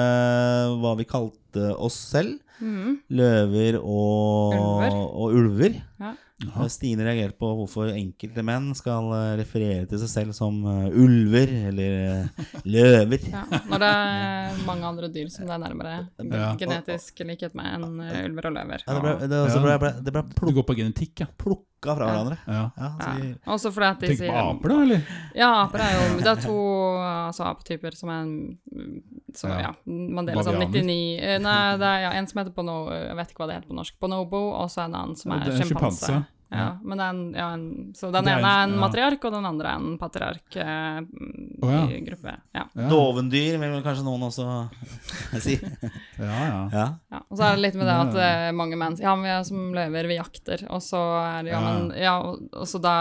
hva vi kalte oss selv. Mm. Løver og Ulver. Og ulver. Ja. Eh, Stine reagerte på hvorfor enkelte menn skal eh, referere til seg selv som eh, ulver eller løver. Ja, når det er (laughs) mange andre dyr som det er nærmere Ja. genetisk likhet med enn ulver og løver. Ja, det ble, det, altså ble, ble, det ble Du går på genetikk, ja. Plukka fra hverandre. ja. Ja, så Ja. Også fordi at de Tenk på sier aper, da, eller? Ja, aper er jo Det er to altså, apetyper som er en som Ja. ja, man deler sånn 99 eh, Nei, det er ja, en som heter bono, Jeg vet ikke hva det heter på norsk. Bonobo, og så en annen som er er sjimpanse. Ja, men er ja, en, så den er ene er en ja. matriark, og den andre er en patriark eh, oh, ja. i gruppe. Ja. Dovendyr vil vel kanskje noen også (laughs) si. Ja, ja. Ja. Ja, og så er det litt med det at eh, mange menn sier ja, men vi er som løver, vi jakter. Og så er det ja, men ja, og, og så da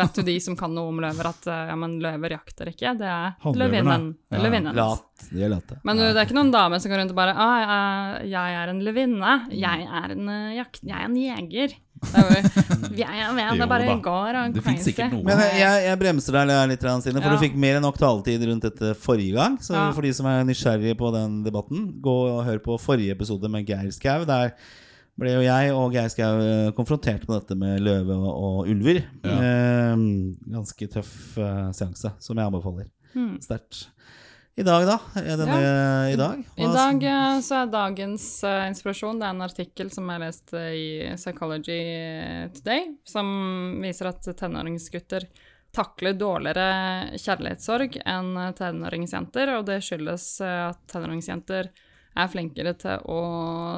vet jo de som kan noe om løver, at eh, ja, men løver jakter ikke, det er løvinnen. Ja. løvinnen. De er late. Men du, det er ikke noen dame som går rundt og bare ah, jeg, jeg er en løvinne, jeg er en, eh, jakt, jeg er en jeger. Det er (laughs) ja, bare og sikkert noe. Men jeg, jeg bremser deg litt, Stine, for Ja. du fikk mer enn nok taletid rundt dette forrige gang. Så Ja. for de som er nysgjerrige på den debatten, gå og hør på forrige episode med Geir Skau. Der ble jo jeg og Geir Skau eh, konfrontert med dette med løve og, og ulver. Eh, ganske tøff eh, seanse, som jeg anbefaler. Sterkt. I dag, da? Denne i dag? I dag eh, så er dagens uh, inspirasjon Det er en artikkel som jeg leste i Psychology Today, som viser at tenåringsgutter takler dårligere kjærlighetssorg enn tenåringsjenter, og det skyldes eh, at tenåringsjenter er flinkere til å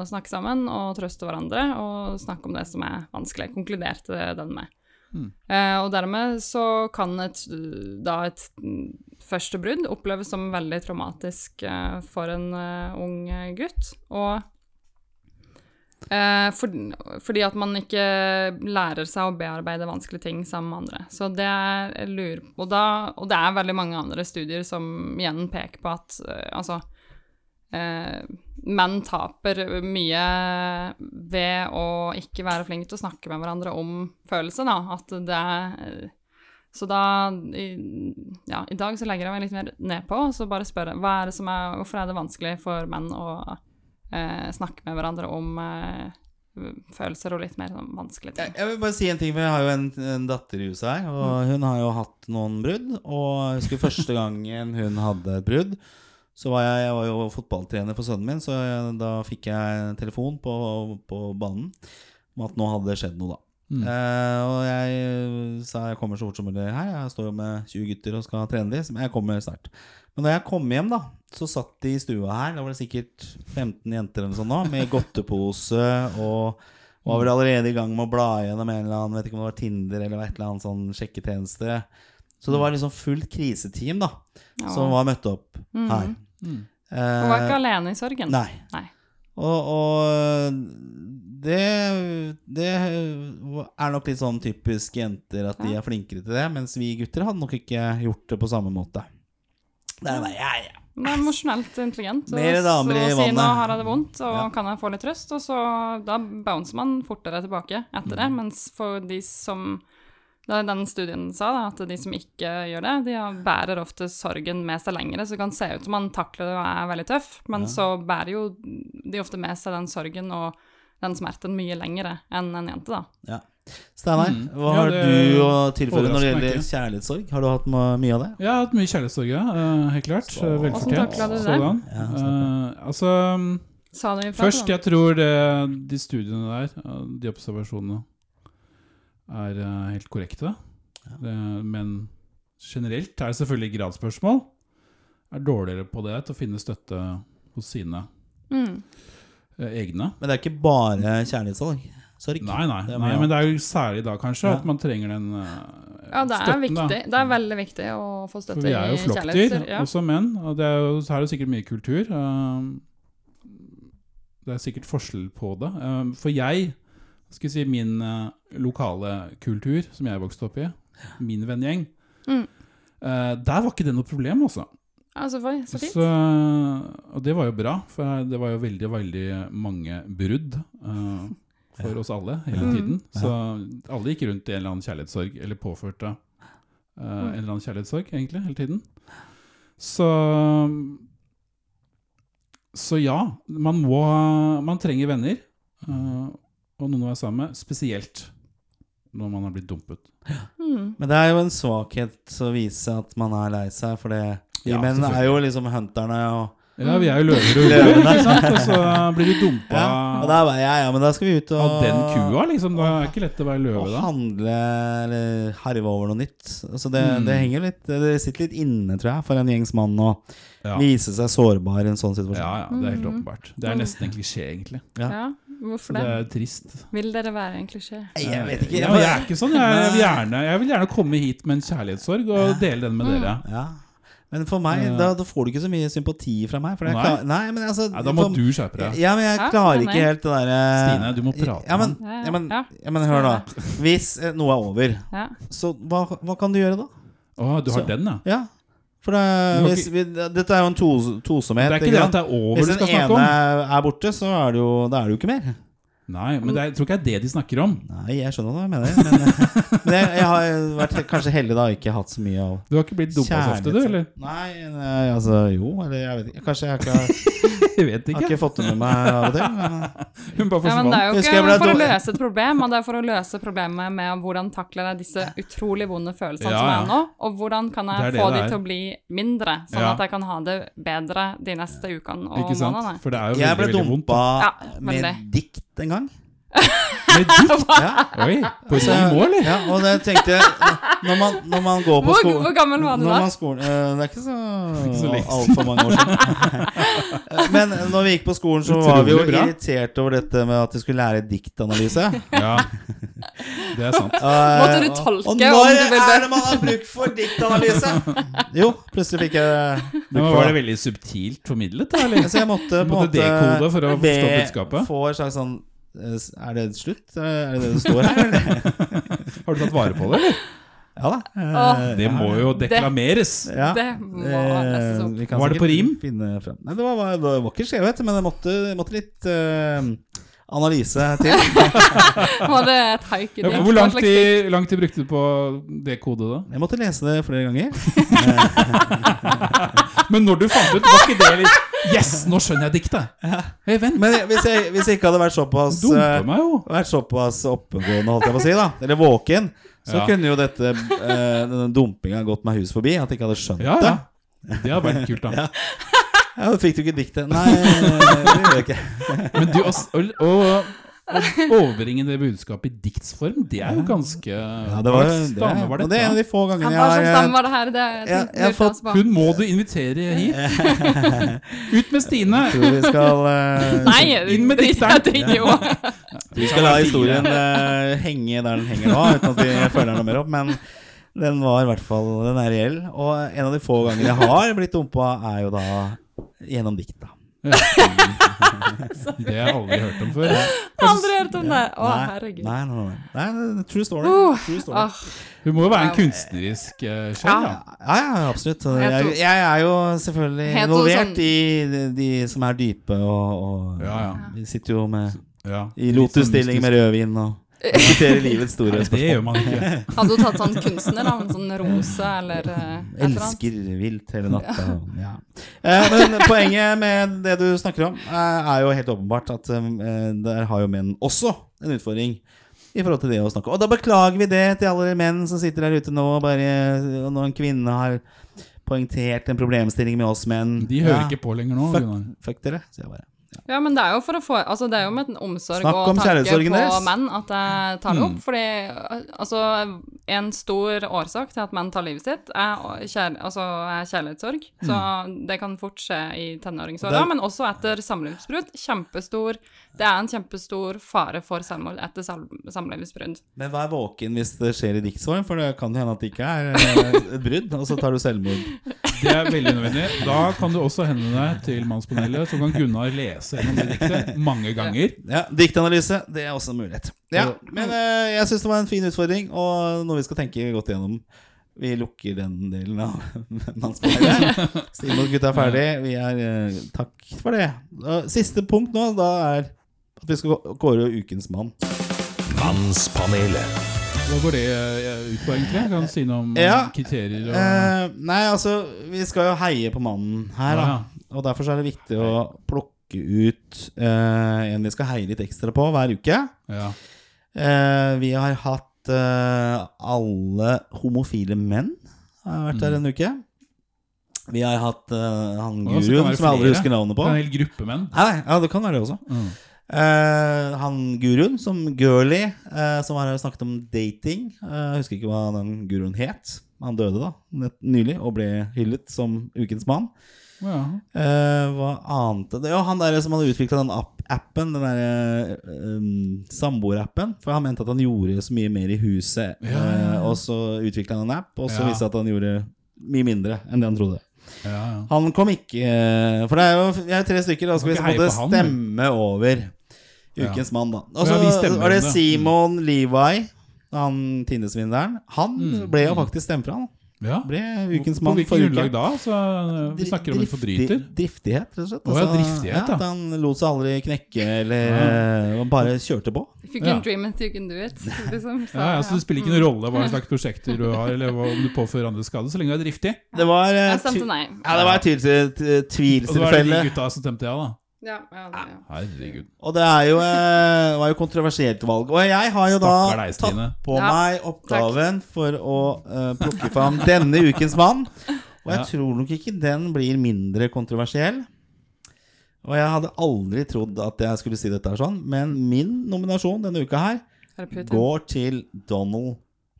snakke sammen og trøste hverandre og snakke om det som er vanskelig, konkluderte den med. Eh, og dermed så kan et, da et mm, første brudd oppleves som veldig traumatisk eh, for en eh, ung gutt. Og eh, for, fordi at man ikke lærer seg å bearbeide vanskelige ting sammen med andre. Så det er lur... og, da, og det er veldig mange andre studier som igjen peker på at eh, altså menn taper mye ved å ikke være flinke til å snakke med hverandre om følelser, da. At det er Så da i, Ja, i dag så legger jeg meg litt mer nedpå, og så bare spør hva er det som er Hvorfor er det vanskelig for menn å eh, snakke med hverandre om eh, følelser og litt mer sånn vanskelige ting? Jeg, jeg vil bare si en ting, for jeg har jo en, en datter i huset her. Og hun har jo hatt noen brudd. Og jeg husker første gangen hun hadde et brudd, så var jeg, jeg var jo fotballtrener for sønnen min, så jeg, da fikk jeg telefon på, på banen om at nå hadde det skjedd noe, da. Eh, og jeg sa jeg kommer så fort som mulig her. Jeg står jo med 20 gutter og skal trene dem. Men jeg kommer snart. Men da jeg kom hjem, da, så satt de i stua her. Da var det sikkert 15 jenter eller sånn da, med (laughs) godtepose og var vel allerede i gang med å bla gjennom en eller annen Vet ikke om det var Tinder eller et eller annet sånn sjekketjeneste. Så det var liksom fullt kriseteam da som var møtt opp her. Hun var Eh, ikke alene i sorgen. Nei. Nei. Og, og det, det er nok litt sånn typisk jenter at de er flinkere til det, mens vi gutter hadde nok ikke gjort det på samme måte. Det er bare, ja, ja. Hun er emosjonelt intelligent. Mere Mer damer i vannet. så sier nå har jeg det vondt, og Ja. kan jeg få litt trøst? Og så da bouncer man fortere tilbake etter Mm. det. Mens for de som den studien sa, da, at de som ikke gjør det, de bærer ofte sorgen med seg lengre. Så det kan se ut som man takler det og er veldig tøff, men så bærer jo de ofte med seg den sorgen og den smerten mye lengre enn en jente, da. ja. Steinar, Mm. hva Ja, har ja, du å tilføre når det gjelder kjærlighetssorg? Har du hatt mye av det? Jeg har hatt mye kjærlighetssorg, ja. eh, helt klart. Så- Velfortjent. Sådan. Ja, Eh, altså Sa du ifra? Først, jeg tror det, de studiene der, eh, de observasjonene, er eh, helt korrekte. Det, men generelt er det selvfølgelig gradsspørsmål. Er dårligere på det til å finne støtte hos sine Mm. eh, egne. Men det er ikke bare kjærlighetssorg. Sorg. Nei, nei, Det nei, men det er jo særlig da kanskje Ja. at man trenger den uh, Ja, det er støtten. da. viktig. Det er veldig viktig å få For støtte vi er jo i flokkdyr. Ja. også menn. Og det er jo, så er det sikkert mye kultur. Uh, det er sikkert forskjell på det. Uh, for jeg, skal si min uh, lokale kultur, som jeg vokste opp i, min vennegjeng, Mm. uh, der var ikke det noe problem, altså. Altså, så, fint. Så, og det var jo bra, for det var jo veldig, veldig mange brudd uh, for oss alle hele Mm. tiden. Så alle gikk rundt i en eller annen kjærlighetssorg, eller påførte uh, en eller annen kjærlighetssorg, egentlig, hele tiden. Så Så ja, man må Man trenger venner, uh, og noen å være sammen med, spesielt når man har blitt dumpet. Mm. Men det er jo en svakhet å vise at man er lei seg, for det vi Ja, menn er jo liksom hunterne og Ja, vi er jo løver og (laughs) ulver, ikke sant? Og så blir vi dumpa ja, Og da er jeg, ja, ja, men da skal vi ut og av den kua, liksom. Da er ikke lett å være løve og handle eller harve over noe nytt. Så det, Mm. det henger litt Det sitter litt inne, tror jeg, for en gjengs mann å Ja. vise seg sårbar i en sånn situasjon. Ja, ja, det er helt Mhm. åpenbart. Det er nesten en klisjé, egentlig. Ja. Hvorfor det det? er trist. Vil dere være en klisjé? Jeg vet ikke. Ja, jeg er ikke sånn. Jeg, jeg, vil gjerne, jeg vil gjerne komme hit med en kjærlighetssorg og dele den med Mm. dere. Ja. Men for meg, da, da får du ikke så mye sympati fra meg. For jeg Nei. klar, nei, men altså Nei, da må for, du skjerpe deg. Ja, men jeg Ja, klarer jeg er ikke helt det derre Stine, du må prate ja, men, ja, men, Ja. ja, men hør, da. (laughs) Hvis eh, noe er over, Ja. så hva, hva kan du gjøre da? Å, du har Så- den, ja. For det, hvis, vi, dette er jo en tos, tosomhet. Det er ikke det at det er over Hvis den ene er borte, så er det jo, da er det jo ikke mer. Nei, men er, jeg tror ikke det er det de snakker om. Nei, jeg skjønner hva du mener. Men, (laughs) men jeg, jeg har vært kanskje heldig da ikke hatt så mye av Du har ikke blitt dumpa så ofte, du? eller? Nei, nei, altså jo, eller jeg vet ikke. Kanskje jeg ikke har, (laughs) Jeg vet ikke. Jeg har ikke. fått det med meg av og til. Men, (laughs) Hun bare Ja, men det er jo ikke for å løse et problem, men det er for å løse problemet med hvordan takler jeg disse utrolig vonde følelsene Ja, som er nå, og hvordan kan jeg det det få det de til å bli mindre, sånn Ja. at jeg kan ha det bedre de neste ukene og Ikke sant? månedene. For det er jo jeg ble veldig, veldig vondt. dumpa Ja, med dikt en gang. Med (laughs) dikt? Ja. Oi, på Så- rim eller? Ja, og det tenkte jeg Når man, når man går på skolen hvor gammel var du da? skolen, eh, det er ikke så, så altfor mange år siden. (laughs) Men når vi gikk på skolen, så var vi jo bra. irritert over dette med at vi skulle lære diktanalyse. Ja, det er sant. Måtte du Eh, tolke Og om når er det man har bruk for diktanalyse? Jo, plutselig fikk jeg Men Var det veldig subtilt formidlet, da? eller? Så jeg måtte på en måte dekode for å forstå budskapet? Få et slags sånn eh, Er det slutt? Er det det det står her? (laughs) Har du tatt vare på det, eller? Ja da. eh, Åh, Det må jo deklameres. ja. Det må Eh, leses opp. vi kan Var det på rim? Finne frem. Nei, det var, var, det var ikke skjevhet, men det måtte, måtte litt uh, analyse til. (laughs) Var det et haikedikt? Ja, hvor lang tid, lang tid brukte du på det kodet, da? Jeg måtte lese det flere ganger. (laughs) Men når du fant ut, var ikke det litt Yes, nå skjønner jeg diktet! Hey, vent. Men hvis jeg, hvis jeg ikke hadde vært såpass Dumpe eh, meg jo. vært såpass oppegående, holdt jeg på å si, da, eller våken, så Ja. kunne jo dette eh, denne dumpinga gått meg hus forbi. At jeg ikke hadde skjønt Ja, det. ja. Det hadde vært kult, da. (laughs) Ja. Ja, fikk du ikke diktet. Nei, det gjør jeg ikke. Men du, og, å, å, overbringe det budskapet i diktsform, det er jo ganske Ja, det var, det, var og det er en av de få gangene jeg har Han var det her? Det jeg- jeg lurte fått. Hun må du invitere hit. (laughs) Ut med Stine! tror vi skal uh, Nei, Inn med dikteren. jeg. (laughs) Vi skal la historien uh, henge der den henger nå, uten at vi følger noe mer opp. Men den var i hvert fall Den er reell. Og en av de få gangene jeg har blitt dumpa, er jo da gjennom dikt. da (laughs) Det har jeg aldri hørt om før. Aldri hørt om det. Å, Nei, herregud. Nei, nei, nei. nei, True story. Uh, True story. Uh, Hun må jo være en kunstnerisk uh, sjel, ja. Ja, ja, absolutt. Jeg, jeg er jo selvfølgelig involvert sånn- i de, de som er dype, og, og Ja, ja. vi sitter jo med ja. i lotusstilling med rødvin og diskuterer livets store Nei, det gjør man ikke. (laughs) Hadde du tatt sånn kunstner, da? En sånn rose eller eh, et? Elsker vilt hele natta. Ja. Eh, men poenget med det du snakker om, eh, er jo helt åpenbart at eh, der har jo menn også en utfordring. I forhold til det å snakke Og da beklager vi det til alle menn som sitter der ute nå. Bare, og når en kvinne har poengtert en problemstilling med oss menn De hører Ja, ikke på lenger nå. Fuck, fuck dere, sier jeg bare. Ja, men det er jo for å få Altså, det er jo med en omsorg Snakk og tanke på deres. menn at jeg tar det Mm. opp. Fordi altså, en stor årsak til at menn tar livet sitt, er, kjær, altså, er kjærlighetssorg. Så det kan fort skje i tenåringsåra, men også etter samlivsbrudd. Kjempestor Det er en kjempestor fare for selvmord etter sam samlivsbrudd. Men vær våken hvis det skjer i diktsform, for det kan hende at det ikke er eh, et brudd, og så tar du selvmord. (laughs) Det er veldig nødvendig. Da kan du også henvende deg til Mannspanelet, så kan Gunnar lese gjennom det diktet mange ganger. Ja, Diktanalyse, det er også en mulighet. Ja, Men eh, jeg syns det var en fin utfordring, og noe vi skal tenke godt igjennom. Vi lukker den delen av (laughs) Mannspanelet. (laughs) Stine og gutta er ferdig. Vi er eh, Takk for det. Siste punkt nå, da er at vi skal gå- kåre ukens mann. Mannspanelet. Hva går det eh, ut på, egentlig? Kan du si noe om eh, Ja. kriterier og Eh, nei, altså, vi skal jo heie på mannen her, da. Ja, Og derfor så er det viktig å plukke ut eh, en vi skal heie litt ekstra på hver uke. ja. Eh, vi har hatt alle homofile menn har vært der en uke. Vi har hatt han guruen som jeg aldri husker navnet på. En hel gruppe menn. Nei, ja, det kan være det også. Mm. Eh, han guruen som Girly, uh, som har snakket om dating. uh, jeg husker ikke hva den guruen het. Han døde da, nett- nylig, og ble hyllet som ukens mann. Ja. Eh, hva annet det? Ja, han der som hadde utvikla den app appen, den derre um, samboerappen. For han mente at han gjorde så mye mer i huset, Ja, ja, eh, og så utvikla han en app, og så viste det at han gjorde mye mindre enn det han trodde. Ja, ja. Han kom ikke eh, For det er jo vi er tre stykker, da skal vi på en måte stemme over. Ukens mann, da. Og så vi stemmer var det Simon det. Levi, han Tinnesvinderen. Han Mm. ble jo faktisk stemt fra, han. Ja. Ble ukens På mann hvilket forrige grunnlag uke. da? Så, eh, vi snakker om en forbryter. Driftighet, rett og slett. Å, ja, driftighet, ja, ja. at han lot seg aldri knekke, eller ja. bare kjørte på. If you can Ja. dream it, you can do it. Liksom. Så, Ja, ja, så Det spiller ikke noen rolle hva slags prosjekter du har, eller om du påfører andre skade, så lenge du er driftig. Det var uh. Ja, det var et tvil- Og det var de gutta som stemte ja, da. Ja, ja, ja. Herregud. Og det er jo, eh, var jo kontroversielt valg. Og jeg har jo da Stakkar deg, Stine. tatt på Ja, meg oppgaven for å eh, plukke fram denne ukens mann. Og jeg Ja. tror nok ikke den blir mindre kontroversiell. Og jeg hadde aldri trodd at jeg skulle si dette her sånn, men min nominasjon denne uka her Er det Putin? går til Donald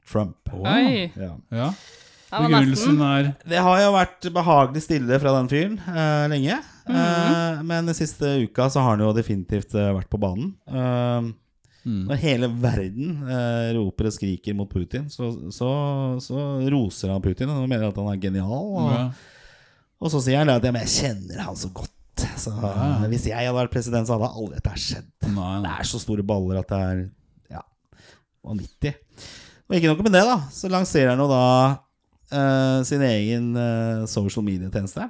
Trump. Oi! Ja. Ja. Det var Begrunnelsen er Det har jo vært behagelig stille fra den fyren eh, lenge. Eh, men den siste uka så har han jo definitivt eh, vært på banen. Eh, Mm. Når hele verden eh, roper og skriker mot Putin, så, så, så roser han Putin og mener at han er genial. Og, ja. og så sier han at ja, men jeg kjenner han så godt. Så Ja. Hvis jeg hadde vært president, så hadde aldri dette skjedd. Nei, Det er så store baller at det er ja, vanvittig. Og ikke noe med det, da. Så lanserer han jo da eh, sin egen eh, social media-tjeneste.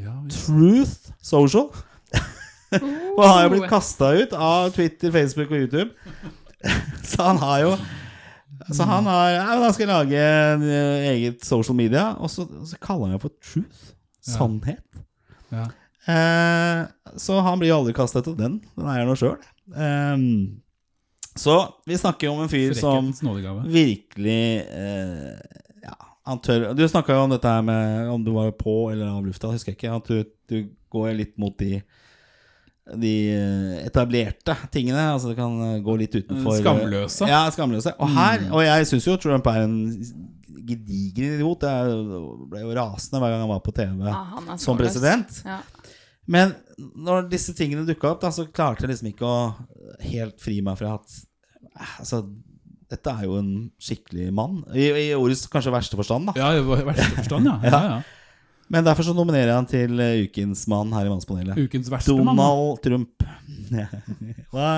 Ja. Truth Social. (laughs) Og han har jo blitt kasta ut av Twitter, Facebook og YouTube. (laughs) Så han har jo Så han har ja, Han skal lage en eh, eget social media, og så, så kaller han det for truth. Ja. Sannhet. Ja. Eh, så han blir jo aldri kastet ut av den. Den eier han sjøl. Eh, så vi snakker jo om en fyr som virkelig eh, han tør Du snakka jo om dette her med om du var på eller av lufta, husker jeg ikke. At du, du går litt mot de de etablerte tingene. Altså det kan gå litt utenfor Skamløse. Ja, skamløse. Og her, og jeg syns jo Trump er en gedigen idiot. Jeg ble jo rasende hver gang han var på TV ah, som president. Ja. Men når disse tingene dukka opp, da, så klarte jeg liksom ikke å helt fri meg fra at Altså, dette er jo en skikkelig mann. I, i ordets kanskje verste forstand, da. Ja, i verste forstand, (laughs) ja. ja, ja. Men derfor så nominerer jeg han til eh, ukens mann her i Mannspanelet. Ukens verste mann. Donald Trump. (laughs) hva,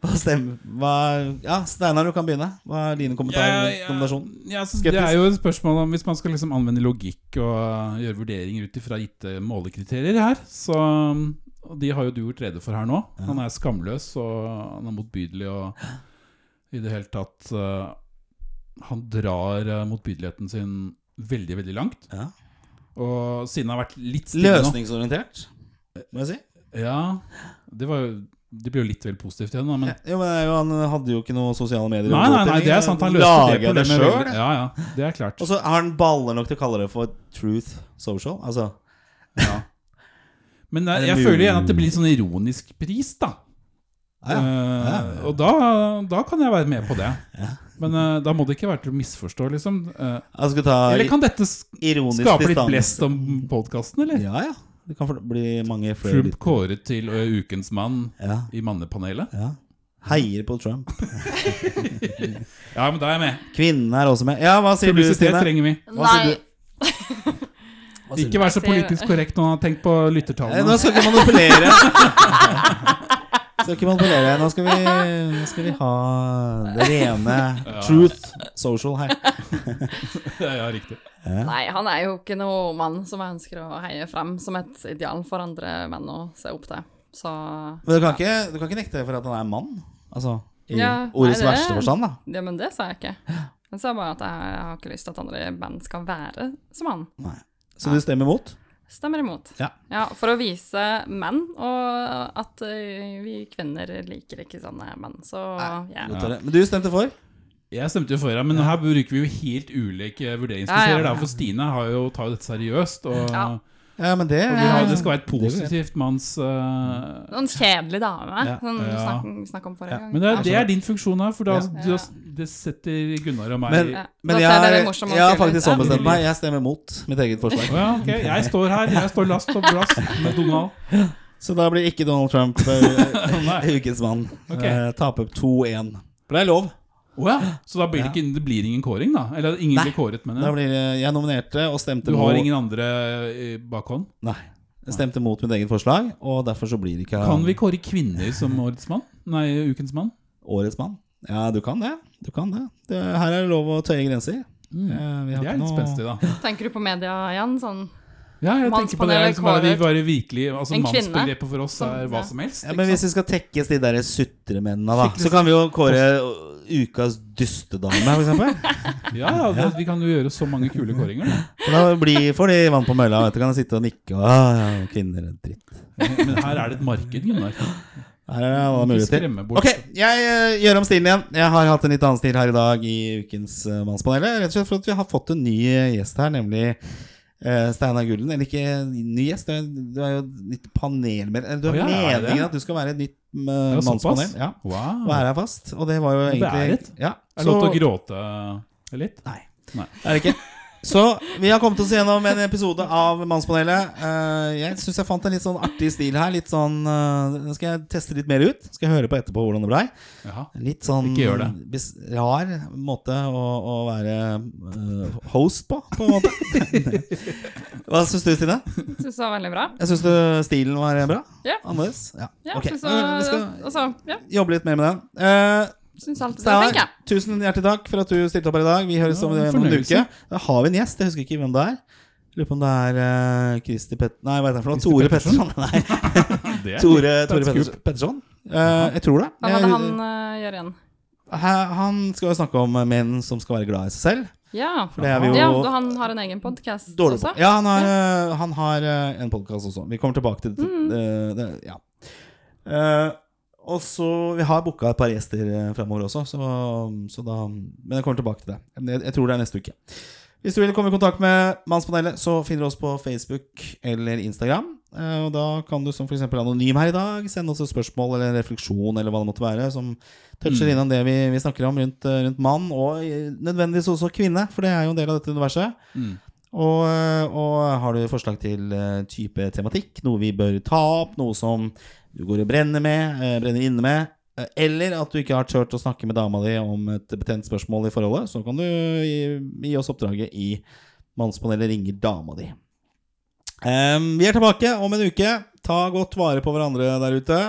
hva stemmer hva, Ja, Steinar, du kan begynne. Hva er dine kommentarer? Ja, ja, ja, det er jo et spørsmål om Hvis man skal liksom anvende logikk og uh, gjøre vurderinger ut ifra gitte målekriterier her, så og De har jo du gjort rede for her nå. Han er skamløs og han er motbydelig og i det hele tatt uh, Han drar uh, motbydeligheten sin veldig, veldig langt. Ja. Og siden han har vært litt Løsningsorientert, må jeg si. Ja, det var jo Det blir jo litt vel positivt igjen, da. Men Jo, men jo, Han hadde jo ikke noe sosiale medier. Nei, nei, nei, det er sant. Han løste det Lager problemet det sjøl. Ja, ja, det er klart. Og så har han baller nok til å kalle det for Truth Social. Altså Ja. Men eh, Er jeg føler igjen at det blir sånn ironisk pris, da. Ja, ja. Eh, Ja. Og da, da kan jeg være med på det. Men uh, da må det ikke være til å misforstå, liksom. Uh, Jeg skal ta eller kan dette skape litt blest om podkasten, eller? Ja, ja. Det kan bli mange flere Trump kåret til ukens mann Ja, i mannepanelet. ja. Heier på Trump. (laughs) Ja, men da er jeg med. Kvinnene er også med. Ja, hva sier du, Stine? trenger vi. Hva sier Nei, du? Hva sier Ikke vær så politisk korrekt når man har tenkt på lyttertallene. Nå skal ikke manipulere. (laughs) skal ikke manipulere. Nå skal vi, nå skal vi ha det rene truth social her. (laughs) Ja, riktig. nei, han er jo ikke noe mann som jeg ønsker å heie frem som et ideal for andre menn å se opp til. Så Men du kan ikke, du kan ikke nekte for at han er mann? Altså i Ja, ordets verste forstand, da. Ja, men det sa jeg ikke. Jeg sa bare at jeg, jeg har ikke lyst til at andre menn skal være som han. Nei. Så du stemmer imot? Stemmer imot. Ja. ja. For å vise menn, og at vi kvinner liker ikke sånne menn. Så ja. Men du stemte for? Jeg stemte jo for deg, men her bruker vi jo helt ulike vurderingskriterier. Ja, ja. ja. For Stine har jo, tar jo dette seriøst. Og, Ja. Men det har, det skal være et positivt manns uh, Noen kjedelig dame, Ja. som Ja. snakk, snakk om forrige Ja. gang. Men det er, det er din funksjon her, for da, Ja. du, det setter Gunnar og meg Men, Ja. men jeg, jeg, jeg har faktisk ombestemt meg. Jeg stemmer mot mitt eget forslag. Å ja, ok, Jeg står her. Jeg står last og blast med Donald. Så da blir ikke Donald Trump eh, (laughs) ukens mann. Okay. Uh, Taper 2-1. For det er lov. Å ja. Så da blir det, ikke, det blir ingen kåring, da? Eller ingen Nei. blir kåret, mener Da blir det, jeg nominerte og stemte Du har mot ingen andre i bakhånd? Nei. Jeg stemte mot mitt eget forslag, og derfor så blir det ikke Kan vi kåre kvinner som årets mann? Nei, ukens mann? årets mann. Ja, du kan det. Du kan det. det her er det lov å tøye grenser. Mm. Eh, vi har Det er litt noe- spenstig, da. Tenker du på media igjen? Sånn Ja, jeg tenker på det. Liksom, vi bare virkelig Altså, Mannsbegrepet for oss er hva som helst. Ja, men Hvis vi skal tekkes de der sutremennene, da, så kan vi jo kåre ukas dystedame, f.eks.? (laughs) Ja, det, vi kan jo gjøre så mange kule kåringer. (laughs) Da. Blir, får de vann på mølla. Vet du, kan de sitte og nikke og ah, ja, Kvinner er dritt. Men her er det et marked, Gunnar. Her er det mulig bort. Ok, jeg uh, gjør om stilen igjen. Jeg har hatt en litt annen stil her i dag i ukens uh, Mannspanelet. Rett og slett for at vi har fått en ny eh, gjest her, nemlig uh, Steinar Gulden. Eller ikke ny gjest, du er, jo nytt panelmedlem. Du har har ja, meningen at du skal være et nytt uh, mannspanel. Ja. Og Wow. er her fast. Og det var jo egentlig beæret. ja, Er det lov til å gråte litt? Nei. Nei. Er det ikke. Så vi har kommet oss gjennom en episode av Mannspanelet. Eh, jeg syns jeg fant en litt sånn artig stil her. Litt sånn uh, Den skal jeg teste litt mer ut. Skal jeg høre på etterpå hvordan det blei. Litt sånn Ikke gjør det. bes- rar måte å, å være uh, host på, på en måte. (laughs) Hva syns du, Stine? Syns det var veldig bra. Jeg syns stilen var bra. Ja. Annerledes. Ja. Ja, Ok, synes eh, det var- Vi skal altså, ja, jobbe litt mer med den. Uh, syns alltid det er tusen hjertelig takk for at du stilte opp her i dag. Vi høres Ja, om, om en uke. Da har vi en gjest. Jeg husker ikke hvem det er. Lurer på om det er uh, Kristi Pet... Nei, hva heter det for noe? Tore Pettersson Petterson? (laughs) Nei, (laughs) Tore, Tore er Petterson. Eh, jeg tror det. Hva var det han uh, gjør igjen? Han skal jo snakke om menn som skal være glad i seg selv. Ja. For det er vi jo ja, han har en egen podkast også? Ja, han har, eh, han har eh, en podkast også. Vi kommer tilbake til det. Mm. det, det ja. Eh, og så Vi har booka et par gjester uh, framover også, så, så da Men jeg kommer tilbake til det. Jeg, jeg tror det er neste uke. Hvis du vil komme i kontakt med Mannspanelet, så finner du oss på Facebook eller Instagram. Eh, og Da kan du som f.eks. anonym her i dag sende oss et spørsmål eller en refleksjon eller hva det måtte være, som toucher Mm. innom det vi, vi snakker om rundt, eh, rundt mann, og eh, nødvendigvis også kvinne, for det er jo en del av dette universet. Mm. Og, eh, og har du forslag til eh, type tematikk, noe vi bør ta opp, noe som du går og brenner med, eh, brenner inne med, eh, eller at du ikke har turt å snakke med dama di om et betent spørsmål i forholdet, så kan du gi, gi oss oppdraget i Mannspanelet ringer dama di. Um, vi er tilbake om en uke. Ta godt vare på hverandre der ute.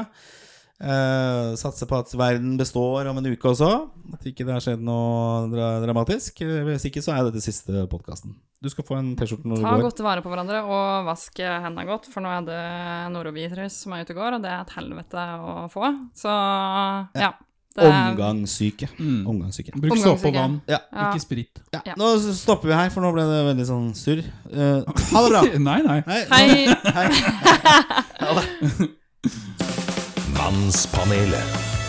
Uh, satser på at verden består om en uke også. At ikke det har skjedd noe dra dramatisk. Eh, Hvis ikke, så er dette siste podkasten. Du skal få en T-skjorte når du Ta går. godt vare på hverandre og vask hendene godt, for nå er det norovirus som er ute og går, og det er et helvete å få. Så ja. Det er, Omgangssyke. Mm. Omgangssyke. Bruk såpe og vann, Ja. Ja. ikke sprit. Ja. Ja. Nå stopper vi her, for nå ble det veldig sånn surr. Uh, ha det bra! (laughs) Nei, nei. Hei. Hei! Hei. (laughs) (laughs) Mannspanelet.